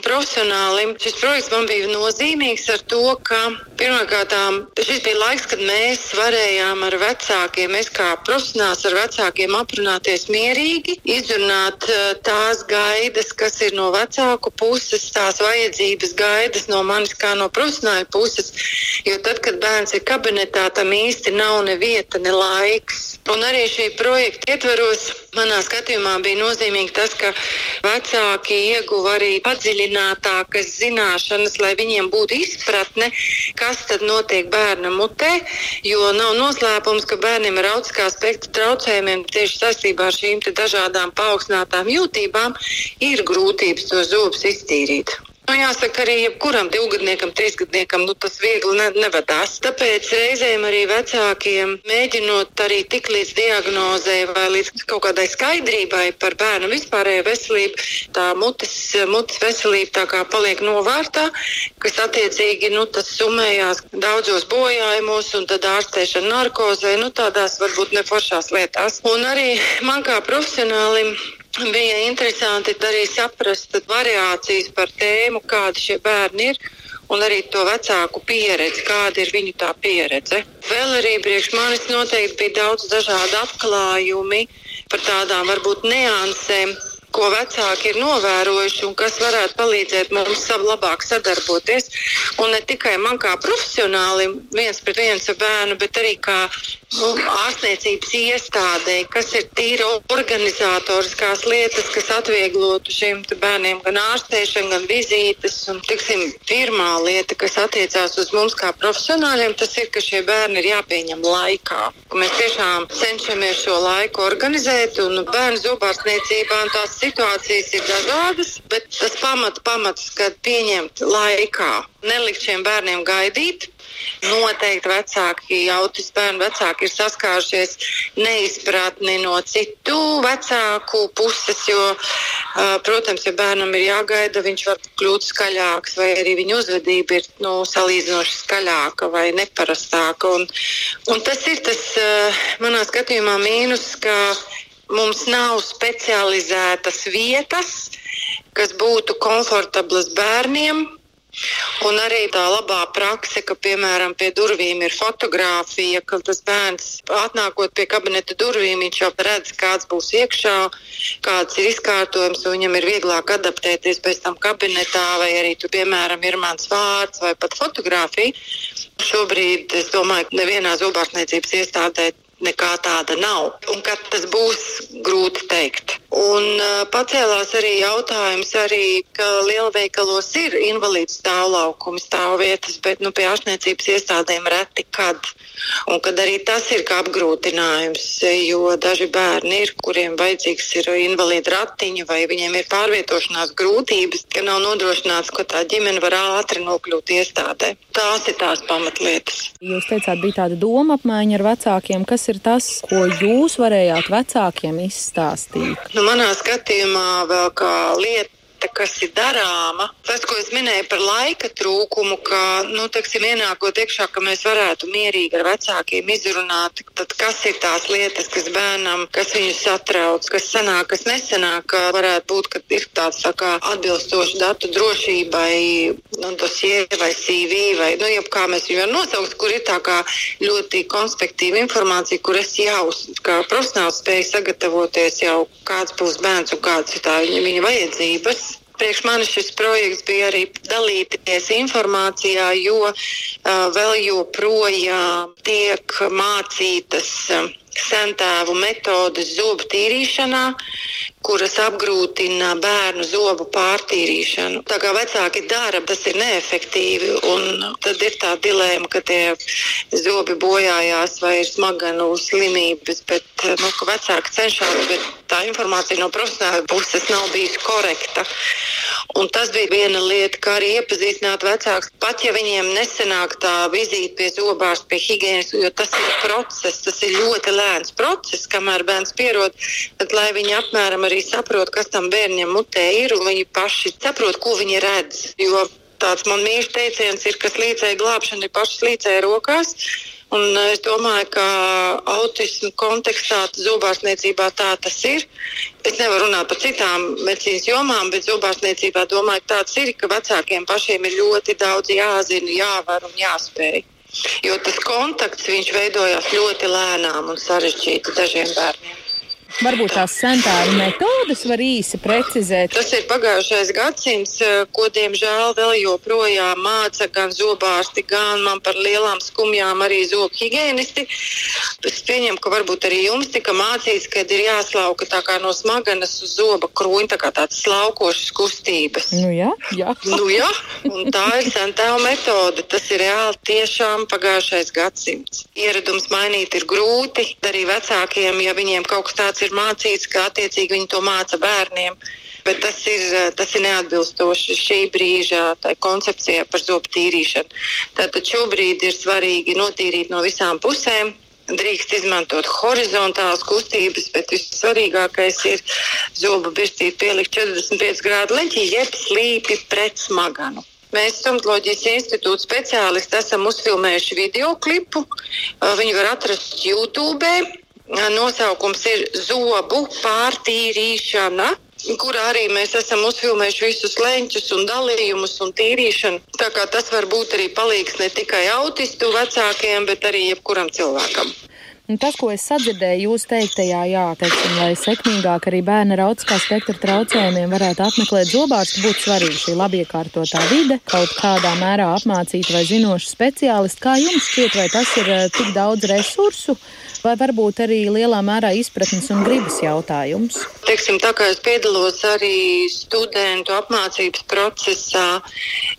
profesionālim. Šis projekts man bija nozīmīgs ar to, ka pirmkārt šis bija laiks, kad mēs varējām ar vecākiem, es kā profesionāls ar vecākiem aprunāties mierīgi, izrunāt eh, tās gaidas, kas ir no vecāku puses, tās vajadzības gaidas no manis kā no profesionāla puses. Jo tad, kad bērns ir kabinetā, tam īsti nav ne vieta, ne laiks. Un arī šī projekta ietveros manā skatījumā bija nozīmīgi tas, ka vecāki ieguva arī padziļinātākas zināšanas, lai viņiem būtu izpratne, kas tad notiek bērna mutē. Jo nav noslēpums, ka bērniem ar autiskā spektra traucējumiem tieši saistībā ar šīm dažādām paaugstinātām jūtībām ir grūtības to zobus iztīrīt. Nu, jāsaka, arī jebkuram divgadniekam, trīsgadniekam nu, tas viegli ne, nevadās. Tāpēc reizēm arī vecākiem mēģinot arī tik līdz diagnozē vai līdz kaut kādai skaidrībai par bērnu vispārējo veselību, tā mutes, mutes veselība tā kā paliek novārtā, kas attiecīgi nu, summējās daudzos bojājumos un tad ārstēšana narkozē, nu, tādās varbūt neforšās lietās. Un arī man kā profesionālim bija interesanti arī saprast variācijas par tēmu, kādi šie bērni ir. Un arī to vecāku pieredzi, kāda ir viņu tā pieredze. Vēl arī priekš manis noteikti bija daudz dažādu atklājumi par tādām varbūt niansēm, ko vecāki ir novērojuši un kas varētu palīdzēt mums labāk sadarboties. Un ne tikai man kā profesionālim viens pret viens ar bērnu, bet arī kā ārstniecības iestādē, kas ir tīri organizatoriskās lietas, kas atvieglotu šiem bērniem gan ārstēšanu, gan vizītes. Un, tiksim, pirmā lieta, kas attiecās uz mums kā profesionāļiem, tas ir, ka šie bērni ir jāpieņem laikā. Mēs tiešām cenšamies šo laiku organizēt, un bērnu zobārstniecībā tās situācijas ir dažādas, bet tas pamats, pamats, kad pieņemt laikā, nelikt šiem bērniem gaidīt Noteikti vecāki, autismu bērnu vecāki ir saskārušies neizpratni no citu vecāku puses, jo, protams, ja bērnam ir jāgaida, viņš var kļūt skaļāks, vai arī viņa uzvedība ir nu, salīdzinoši skaļāka vai neparastāka. Un, un tas ir tas manā skatījumā mīnus, ka mums nav specializētas vietas, kas būtu komfortablas bērniem, Un arī tā labā prakse, ka, piemēram, pie durvīm ir fotografija, ka tas bērns atnākot pie kabineta durvīm, viņš jau redz, kāds būs iekšā, kāds ir izkārtojums, un viņam ir vieglāk adaptēties pēc tam kabinetā, vai arī tur, piemēram, ir mans vārds vai pat fotografija. Šobrīd es domāju, ka nevienā zobārstniecības iestādē nekā tāda nav. Un kad tas būs, grūti teikt. Un uh, pacēlās arī jautājums, arī, ka lielveikalos ir invalīdu stāvlaukumi, stāvvietas, bet nu, pie ārstniecības iestādēm reti kad. Un kad arī tas ir kā apgrūtinājums, jo daži bērni ir, kuriem vajadzīgs ir invalīdu ratiņi vai viņiem ir pārvietošanās grūtības, ka nav nodrošināts, ka tā ģimene var ātri nokļūt iestādē. Tās ir tās pamatlietas. Jūs teicāt, bija tāda doma apmaiņa ar vecākiem. Kas ir tas, ko jūs varējāt vecākiem izstāstīt? Nu, manā skatījumā vēl kā lieta lieta, kas ir darāma. Tas, ko es minēju par laika trūkumu, ka, nu, teiksim, ienākot iekšā, ka mēs varētu mierīgi ar vecākiem izrunāt, tad kas ir tās lietas, kas bērnam, kas viņu satrauc, kas sanāk, kas nesanāk, varētu būt, ka ir tāds tā kā atbilstoši datu drošībai, nu, dosie vai CV vai, nu, jeb kā mēs viņu varam nosaukt, kur ir tā kā ļoti konspektīva informācija, kur es jau kā profesionāls spēju sagatavoties jau kāds būs bērns un kādas ir tā viņa, viņa vajadzības. Priekš manis šis projekts bija arī dalīties informācijā, jo uh, vēl joprojām tiek mācītas. Uh, sentēvu metodes zobu tīrīšanā, kuras apgrūtina bērnu zobu pārtīrīšanu. Tā kā vecāki dara, tas ir neefektīvi. Tad ir tā dilēma, ka tie zobi bojājās vai ir smaganu slimības, bet nu, vecāki cenšas, bet tā informācija no profesionāla puses nav bijusi korekta. Un tas bija viena lieta, kā arī iepazīstināt vecākus. Pat ja viņiem nesenāk tā vizīte pie zobārsta, pie higiēnas, jo tas ir process, tas ir ļoti lēns process, kamēr bērns pierod, tad lai viņi apmēram arī saprot, kas tam bērnam mutē ir, un viņi paši saprot, ko viņi redz. Jo tāds man mīļš teiciens ir, ka līdzēji glābšana ir pašas līdzēji rokās. Un es domāju, ka autismu kontekstā, zobārstniecībā tā tas ir. Es nevaru runāt par citām medicīnas jomām, bet zobārstniecībā domāju, ka tāds ir, ka vecākiem pašiem ir ļoti daudz jāzina, jāvar un jāspēj. Jo tas kontakts veidojās ļoti lēnām un sarežģīti dažiem bērniem. Varbūt tās centāru metodas var īsi precizēt. Tas ir pagājušais gadsimts, eh, ko diemžēl vēl joprojām māca gan zobārsti, gan man par lielām skumjām arī zobu higienisti. Es pieņemu, ka varbūt arī jums tika mācīts, ka ir jāslauka tā kā no smagenes uz zoba krūņa, tā kā tāds slaukošas kustības. Nu jā, jā. Nu jā, un tā ir centāru metode. Tas ir reāli tiešām pagājušais gadsimts. Ieradums mainīt ir grūti, arī vecākiem, ja viņiem kaut kas tāds ir mācīts, ka attiecīgi viņi to māca bērniem. Bet tas ir, tas ir neatbilstoši šī brīža koncepcijai par zobu tīrīšanu. Tātad šobrīd ir svarīgi notīrīt no visām pusēm. Drīkst izmantot horizontālas kustības, bet vissvarīgākais ir zobu birstīt pielikt 45 grādu leņķī, jeb slīpi pret smaganu. Mēs, Stomatoloģijas institūta speciālisti, esam uzfilmējuši video klipu. Viņu var atrast YouTube nosaukums ir zobu pārtīrīšana kurā arī mēs esam uzfilmējuši visus leņķus un dalījumus un tīrīšanu. Tā kā tas var būt arī palīgs ne tikai autistu vecākiem, bet arī jebkuram cilvēkam. Un tas, ko es sadzirdēju jūs teiktajā, jā, teiksim, lai sekmīgāk arī bērni ar autiskā spektra traucējumiem varētu apmeklēt zobārstu, būtu svarīga šī labiekārtotā vide, kaut kādā mērā apmācīta vai zinoša speciālisti. Kā jums šķiet, vai tas ir eh, tik daudz resursu? Vai varbūt arī lielā mērā izpratnes un gribas jautājums? Teiksim, tā kā es piedalos arī studentu apmācības procesā,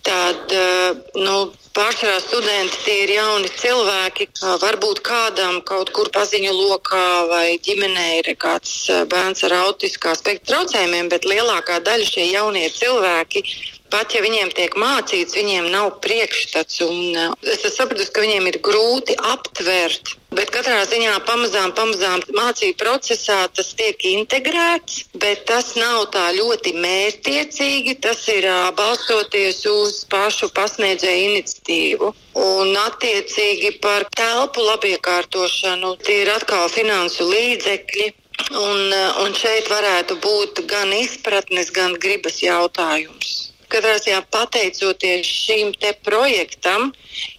tad eh, nu, Pārsvarā studenti tie ir jauni cilvēki. Varbūt kādam kaut kur paziņu lokā vai ģimenē ir kāds bērns ar autiskā spektra traucējumiem, bet lielākā daļa šie jaunie cilvēki pat ja viņiem tiek mācīts, viņiem nav priekšstats. Uh, es saprotu, ka viņiem ir grūti aptvert. Bet katrā ziņā pamazām, pamazām mācību procesā tas tiek integrēts, bet tas nav tā ļoti mērķtiecīgi. Tas ir uh, balstoties uz pašu pasniedzēju iniciatīvu. Un attiecīgi par telpu labiekārtošanu tie ir atkal finansu līdzekļi. Un, uh, un šeit varētu būt gan izpratnes, gan gribas jautājums. Katrā ziņā pateicoties šim projektam,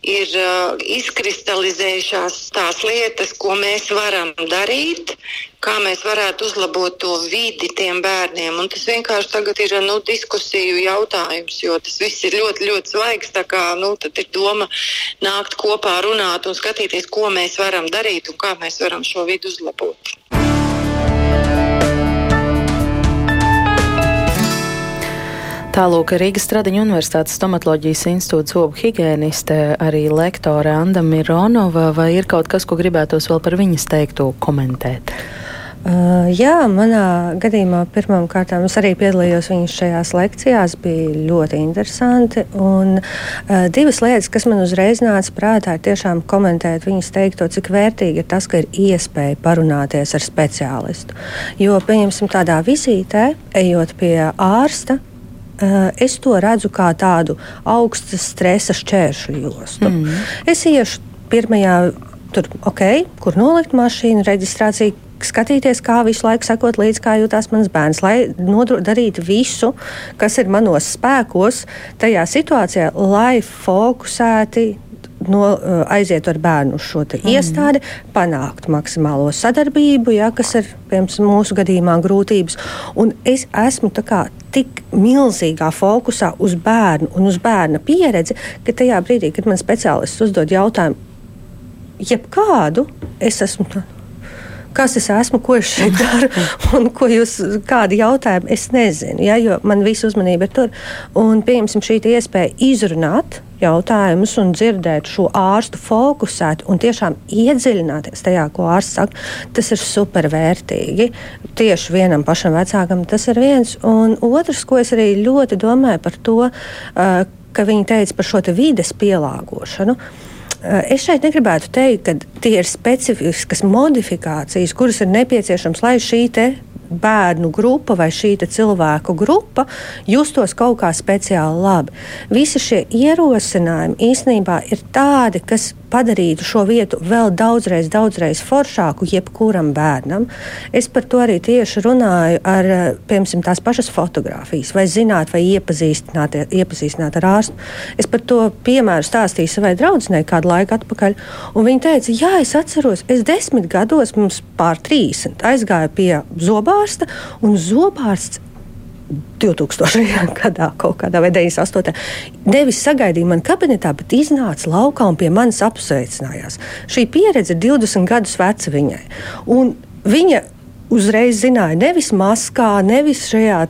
ir uh, izkristalizējušās tās lietas, ko mēs varam darīt, kā mēs varētu uzlabot to vidi tiem bērniem. Un tas vienkārši tagad ir nu, diskusiju jautājums, jo tas viss ir ļoti, ļoti svaigs. Tā kā nu, ir doma nākt kopā, runāt un skatīties, ko mēs varam darīt un kā mēs varam šo vidi uzlabot. Tālūk, Rīgas Stradiņa Universitātes stomatoloģijas institūta zobu higieniste, arī lektore Anda Mironova, vai ir kaut kas, ko gribētos vēl par viņas teikto komentēt? Uh, jā, manā gadījumā pirmām kārtām es arī piedalījos viņas šajās lekcijās. Bija ļoti interesanti. Un, uh, divas lietas, kas man uzreiz nāca prātā, ir tiešām komentēt viņas teikto, cik vērtīgi ir tas, ka ir iespēja parunāties ar speciālistu. Jo, pieņemsim, tādā vizītē, ejot pie ārsta, es to redzu kā tādu augsta stresa šķēršļu jostu. Mm. Es iešu pirmajā, tur, ok, kur nolikt mašīnu, reģistrācija skatīties, kā visu laiku sekot līdzi, kā jūtas mans bērns, lai darītu visu, kas ir manos spēkos, tajā situācijā, lai fokusēti no, eh, aiziet ar bērnu uz šo mm. iestādi, panākt maksimālo sadarbību, ja, kas ir piemēram, mūsu gadījumā grūtības. Un es esmu kā, tik milzīgā fokusā uz bērnu un uz bērna pieredzi, ka tajā brīdī, kad man speciālists uzdod jautājumu, jebkādu, es esmu. Tā, kas es esmu, ko es šeit daru, un ko jūs, kādi jautājumi, es nezinu, ja, jo man visa uzmanība ir tur. Un, pieņemsim, šī iespēja izrunāt jautājumus un dzirdēt šo ārstu fokusēt un tiešām iedziļināties tajā, ko ārsts saka, tas ir supervērtīgi. Tieši vienam pašam vecākam tas ir viens. Un otrs, ko es arī ļoti domāju par to, uh, ka viņi teica par šo vides pielāgošanu. Eh, es šeit negribētu teikt, ka tie ir specifiskas modifikācijas, kuras ir nepieciešamas, lai šī bērnu grupa vai šī cilvēku grupa justos kaut kā speciāli labi. Visi šie ierosinājumi īstenībā ir tādi, kas padarītu šo vietu vēl daudzreiz, daudzreiz foršāku jebkuram bērnam. Es par to arī tieši runāju ar, piemēram, tās pašas fotogrāfijas, vai zināt, vai iepazīstināt, iepazīstināt ar ārstu. Es par to piemēru stāstīju savai draudzenei kādu laiku atpakaļ, un viņa teica, jā, es atceros, es desmit gados, mums pār 30, aizgāju pie zobārsta, un zobārsts 2000. gadā, kaut kādā vai 98. Nevis sagaidīja mani kabinetā, bet iznāca laukā un pie manis apsveicinājās. Šī pieredze ir 20 gadus veca viņai. Un viņa uzreiz zināja, nevis maskā, nevis šajā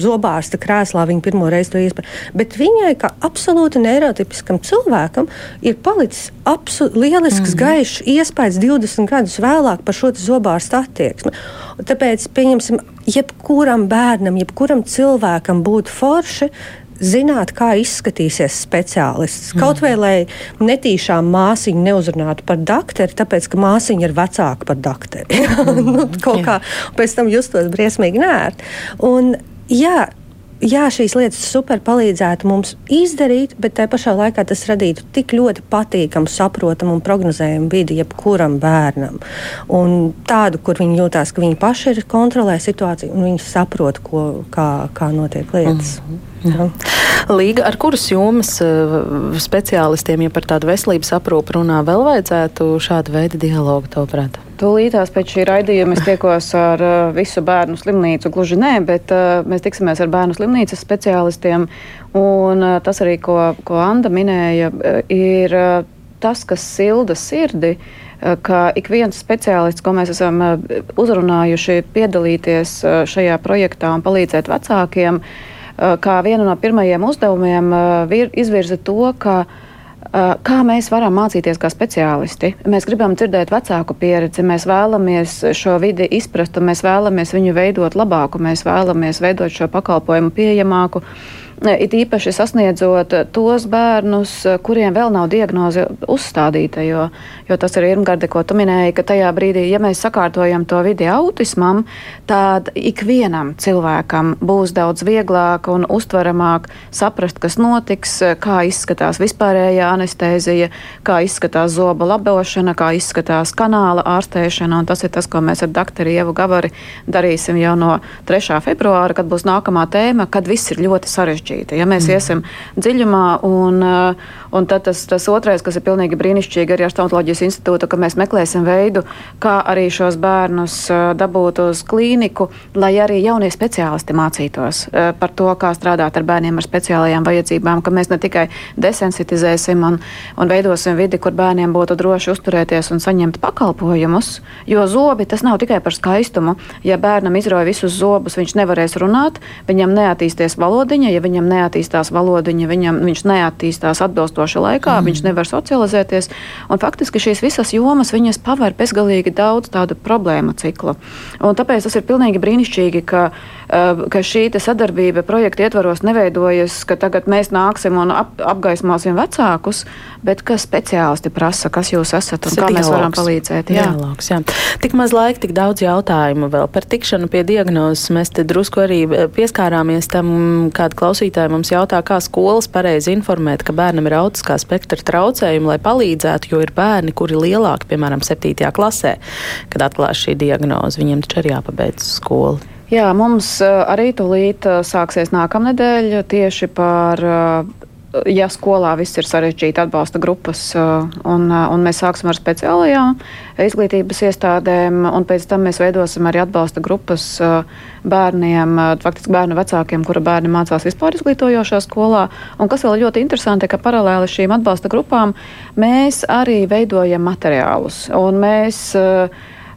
zobārsta krēslā viņa pirmo reizi to iespēja, bet viņai, kā absolūti neirotipiskam cilvēkam, ir palicis lielisks, mm -hmm. gaišs iespējas 20 gadus vēlāk par šo zobārsta attieksmi. Tāpēc, pieņemsim, jebkuram bērnam, jebkuram cilvēkam būtu forši zināt, kā izskatīsies speciālists. Mm. Kaut vai lai netīšām māsiņu neuzrunātu par doktoru, tāpēc ka māsiņa ir vecāka par doktoru. Mm. nu, kaut kā pēc tam justos briesmīgi nērt. Un, jā, jā, šīs lietas super palīdzētu mums izdarīt, bet tajā pašā laikā tas radītu tik ļoti patīkamu, saprotamu un prognozējumu vidi jebkuram bērnam. Un tādu, kur viņi jūtās, ka viņi paši ir kontrolē situāciju un viņi saprot, ko, kā, kā notiek lietas. Mm -hmm. Jā. Līga, ar kuras jomas speciālistiem, ja par tādu veselības aprūpu runā, vēl vajadzētu šādu veidu dialogu, tavuprāt? Tūlītās pēc šī raidījuma es tiekos ar uh, visu bērnu slimnīcu. Gluži nē, bet uh, mēs tiksimies ar bērnu slimnīcas speciālistiem. Un tas arī, ko, ko Anda minēja, ir tas, kas silda sirdi. Ka ik viens speciālists, ko mēs esam uzrunājuši, piedalīties šajā projektā un palīdzēt vecākiem, uh, kā vienu no pirmajiem uzdevumiem uh, izvirza to, ka uh, Uh, kā mēs varam mācīties kā speciālisti? Mēs gribam dzirdēt vecāku pieredzi, mēs vēlamies šo vidi izprast, mēs vēlamies viņu veidot labāku, mēs vēlamies veidot šo pakalpojumu pieejamāku. It īpaši sasniedzot tos bērnus, kuriem vēl nav diagnoze uzstādīta, jo, jo tas ir Irmgarde, ko tu minēji, ka tajā brīdī, ja mēs sakārtojam to vidi autismam, tad ikvienam cilvēkam būs daudz vieglāk un uztveramāk saprast, kas notiks, kā izskatās vispārējā anestēzija, kā izskatās zoba labošana, kā izskatās kanāla ārstēšana, tas ir tas, ko mēs ar doktoru Ievu Gavari darīsim jau no 3. februāra, kad būs nākamā tēma, kad viss ir ļoti sarežģīts sarežģīta. Ja mēs mm. iesim dziļumā, un, uh, un tas, tas otrais, kas ir pilnīgi brīnišķīgi arī ar Stomatoloģijas institūtu, ka mēs meklēsim veidu, kā arī šos bērnus uh, dabūt uz klīniku, lai arī jaunie speciālisti mācītos uh, par to, kā strādāt ar bērniem ar speciālajām vajadzībām, ka mēs ne tikai desensitizēsim un, un veidosim vidi, kur bērniem būtu droši uzturēties un saņemt pakalpojumus, jo zobi tas nav tikai par skaistumu. Ja bērnam izrauj visus zobus, viņš nevarēs runāt, viņam neattīsties valodiņa, ja viņam neattīstās valodiņa, viņam, viņš neattīstās atbilstoši laikā, mm. viņš nevar socializēties. Un faktiski šīs visas jomas viņas paver bezgalīgi daudz tādu problēmu ciklu. Un tāpēc tas ir pilnīgi brīnišķīgi, ka, uh, ka šī sadarbība projekta ietvaros neveidojas, ka tagad mēs nāksim un ap, apgaismosim vecākus, bet ka speciālisti prasa, kas jūs esat un kā mēs dialogs. varam palīdzēt. Jā. Dialogs, jā. Tik maz laika, tik daudz jautājumu vēl par tikšanu pie diagnozes. Mēs te drusku arī eh, pieskārāmies tam, kāda klausītāja klausītāji mums jautā, kā skolas pareizi informēt, ka bērnam ir autiskā spektra traucējumi, lai palīdzētu, jo ir bērni, kuri lielāki, piemēram, 7. klasē, kad atklās šī diagnoze. Viņiem taču ir jāpabeidz skolu. Jā, mums eh, arī tūlīt eh, sāksies nākamnedēļ tieši par eh, ja skolā viss ir sarežģīti, atbalsta grupas, uh, un, uh, un mēs sāksim ar speciālajām izglītības iestādēm, un pēc tam mēs veidosim arī atbalsta grupas uh, bērniem, faktiski bērnu vecākiem, kura bērni mācās vispār izglītojošā skolā. Un kas vēl ļoti interesanti, ka paralēli šīm atbalsta grupām mēs arī veidojam materiālus. Un mēs, uh,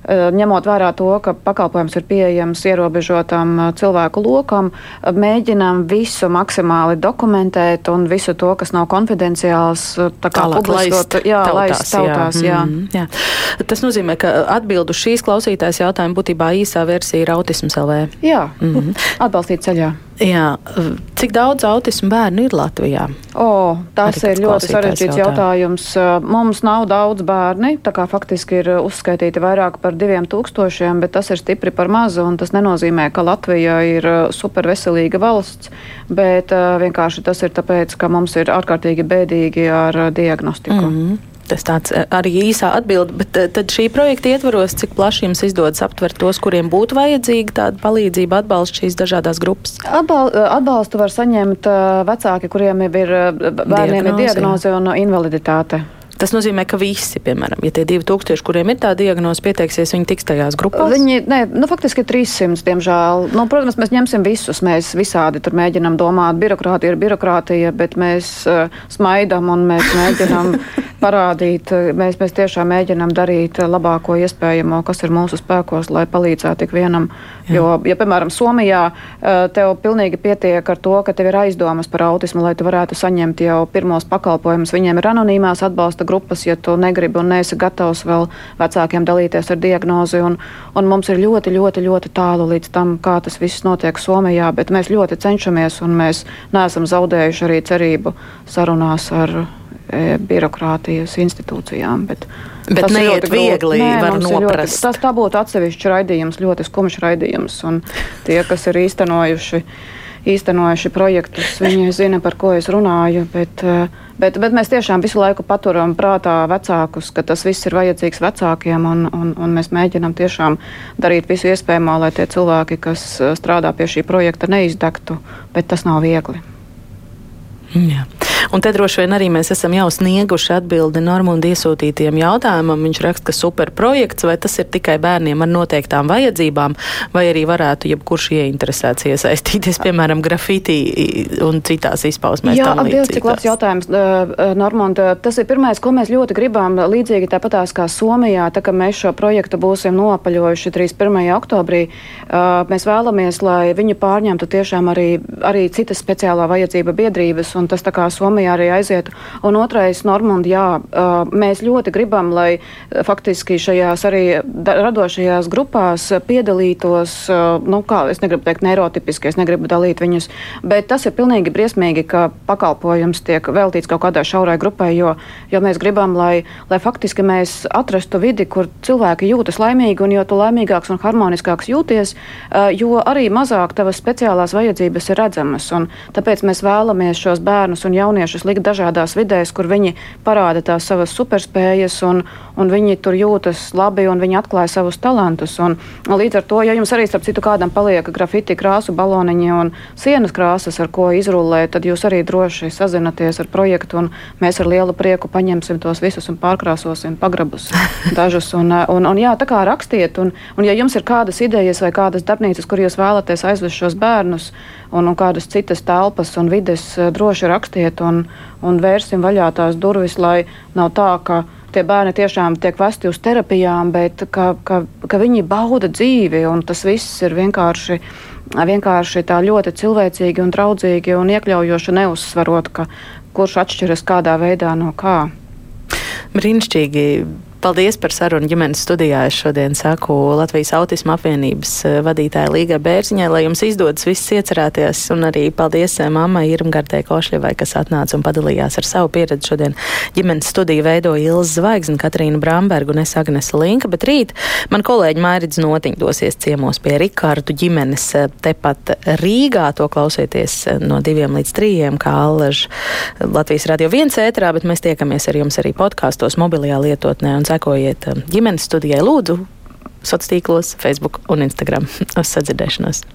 ņemot vērā to, ka pakalpojums ir pieejams ierobežotam eh, cilvēku lokam, eh, mēģinām visu maksimāli dokumentēt un visu to, kas nav konfidenciāls, tā kā publiskot, jā, tautās, laist tautās. Jā. Jā. Mm, jā. Tas nozīmē, ka atbildu šīs klausītājas jautājumu būtībā īsā versija ir autisms LV. Jā, mm -hmm. atbalstīt ceļā. Jā. Cik daudz autismu bērnu ir Latvijā? O, tas Arī ir ļoti sarežģīts jautājums. Mums nav daudz bērni, tā kā faktiski ir uzskaitīti vairāk par diviem tūkstošiem, bet tas ir stipri par mazu, un tas nenozīmē, ka Latvija ir superveselīga valsts, bet vienkārši tas ir tāpēc, ka mums ir ārkārtīgi bēdīgi ar diagnostiku. Mm -hmm. Tas tāds eh, arī īsā atbilde, bet eh, tad šī projekta ietvaros, cik plaši jums izdodas aptvert tos, kuriem būtu vajadzīga tāda palīdzība, atbalsts šīs dažādās grupas? Atbal, eh, atbalstu var saņemt vecāki, kuriem ir bērniem diagnoze, ir diagnoze un invaliditāte. Tas nozīmē, ka visi, piemēram, ja tie 2000, kuriem ir tā diagnoze, pieteiksies, viņi tiks tajās grupās? Viņi, nē, nu, faktiski 300, diemžēl. Nu, protams, mēs ņemsim visus, mēs visādi tur mēģinam domāt, birokrātija ir birokrātija, bet mēs uh, smaidam un mēs mēģinam parādīt, mēs, mēs tiešām mēģinam darīt labāko iespējamo, kas ir mūsu spēkos, lai palīdzētu tik vienam. Jā. Jo, ja, piemēram, Somijā uh, tev pilnīgi pietiek ar to, ka tev ir aizdomas par autismu, lai tu varētu saņemt jau pirmos pakalpojumus, viņiem ir anonīmās atbalsta grupas, ja tu negribi un neesi gatavs vēl vecākiem dalīties ar diagnozi. Un, un mums ir ļoti, ļoti, ļoti tālu līdz tam, kā tas viss notiek Somijā, bet mēs ļoti cenšamies un mēs neesam zaudējuši arī cerību sarunās ar e, birokrātijas institūcijām. Bet, Bet neiet viegli, Nē, var noprast. Ļoti, tas tā būtu atsevišķs raidījums, ļoti skumjš raidījums, un tie, kas ir īstenojuši īstenojuši projektus, viņi zina, par ko es runāju. Bet, eh, bet, bet mēs tiešām visu laiku paturam prātā vecākus, ka tas viss ir vajadzīgs vecākiem, un, un, un mēs mēģinam tiešām darīt visu iespējamo, lai tie cilvēki, kas eh, strādā pie šī projekta, neizdegtu, bet tas nav viegli. Jā. Un te droši vien arī mēs esam jau snieguši atbildi Normunda iesūtītiem jautājumam. Viņš raksta, ka superprojekts, vai tas ir tikai bērniem ar noteiktām vajadzībām, vai arī varētu jebkurš ieinteresēts iesaistīties, piemēram, grafitī un citās izpausmēs. Jā, atbildes, cik labs jautājums, Normunda. Tas ir pirmais, ko mēs ļoti gribam, līdzīgi tāpatās kā Somijā, tā kā mēs šo projektu būsim nopaļojuši 31. oktobrī, mēs vēlamies, lai viņi pārņemtu tiešām arī, arī citas speciālā vajadzība biedrības, un tas tā kā Somijā Somijā arī aizietu. Un otrais, Normund, jā, mēs ļoti gribam, lai faktiski šajās arī radošajās grupās piedalītos, nu, kā es negribu teikt, neirotipiski, es negribu dalīt viņus, bet tas ir pilnīgi briesmīgi, ka pakalpojums tiek veltīts kaut kādai šaurai grupai, jo, jo mēs gribam, lai, lai faktiski mēs atrastu vidi, kur cilvēki jūtas laimīgi, un jo tu laimīgāks un harmoniskāks jūties, jo arī mazāk tavas speciālās vajadzības ir redzamas. Un tāpēc mēs vēlamies šos bērnus un jauniešus jauniešus likt dažādās vidēs, kur viņi parāda tās savas superspējas, un, un viņi tur jūtas labi, un viņi atklāja savus talantus. Un, līdz ar to, ja jums arī, starp citu, kādam paliek grafiti krāsu baloniņi un sienas krāsas, ar ko izrullēt, tad jūs arī droši sazināties ar projektu, un mēs ar lielu prieku paņemsim tos visus un pārkrāsosim pagrabus dažus. Un, un, un, jā, tā kā rakstiet, un, un ja jums ir kādas idejas vai kādas darbnīcas, kur jūs vēlaties aizvest šos bērnus, un, un kādas citas telpas un vides, droši rakstiet. Un, un, un vērsim vaļā tās durvis, lai nav tā, ka tie bērni tiešām tiek vesti uz terapijām, bet ka, ka, ka viņi bauda dzīvi, un tas viss ir vienkārši, vienkārši tā ļoti cilvēcīgi un draudzīgi un iekļaujoši neuzsvarot, ka kurš atšķiras kādā veidā no kā. Brīnišķīgi Paldies par sarunu ģimenes studijā. Es šodien saku Latvijas autisma apvienības eh, vadītāja Līga Bērziņai, lai jums izdodas viss iecerēties, un arī paldies eh, mammai Irmgardē Košļevai, kas atnāca un padalījās ar savu pieredzi. Šodien ģimenes studiju veidoja Ilza Zvaigzne, Katrīna Bramberga un es Agnesa Linka, bet rīt man kolēģi Mairidz Notiņ dosies ciemos pie Rikārdu ģimenes eh, tepat Rīgā. To klausieties no diviem līdz trījiem, kā Allaž Latvijas radio viens ētrā, bet mēs tiekamies ar jums arī podkāstos mobilajā lietotnē. Un sekojiet um, ģimenes studijai lūdzu sociālos tīklos, Facebook un Instagram. Uz sadzirdēšanos!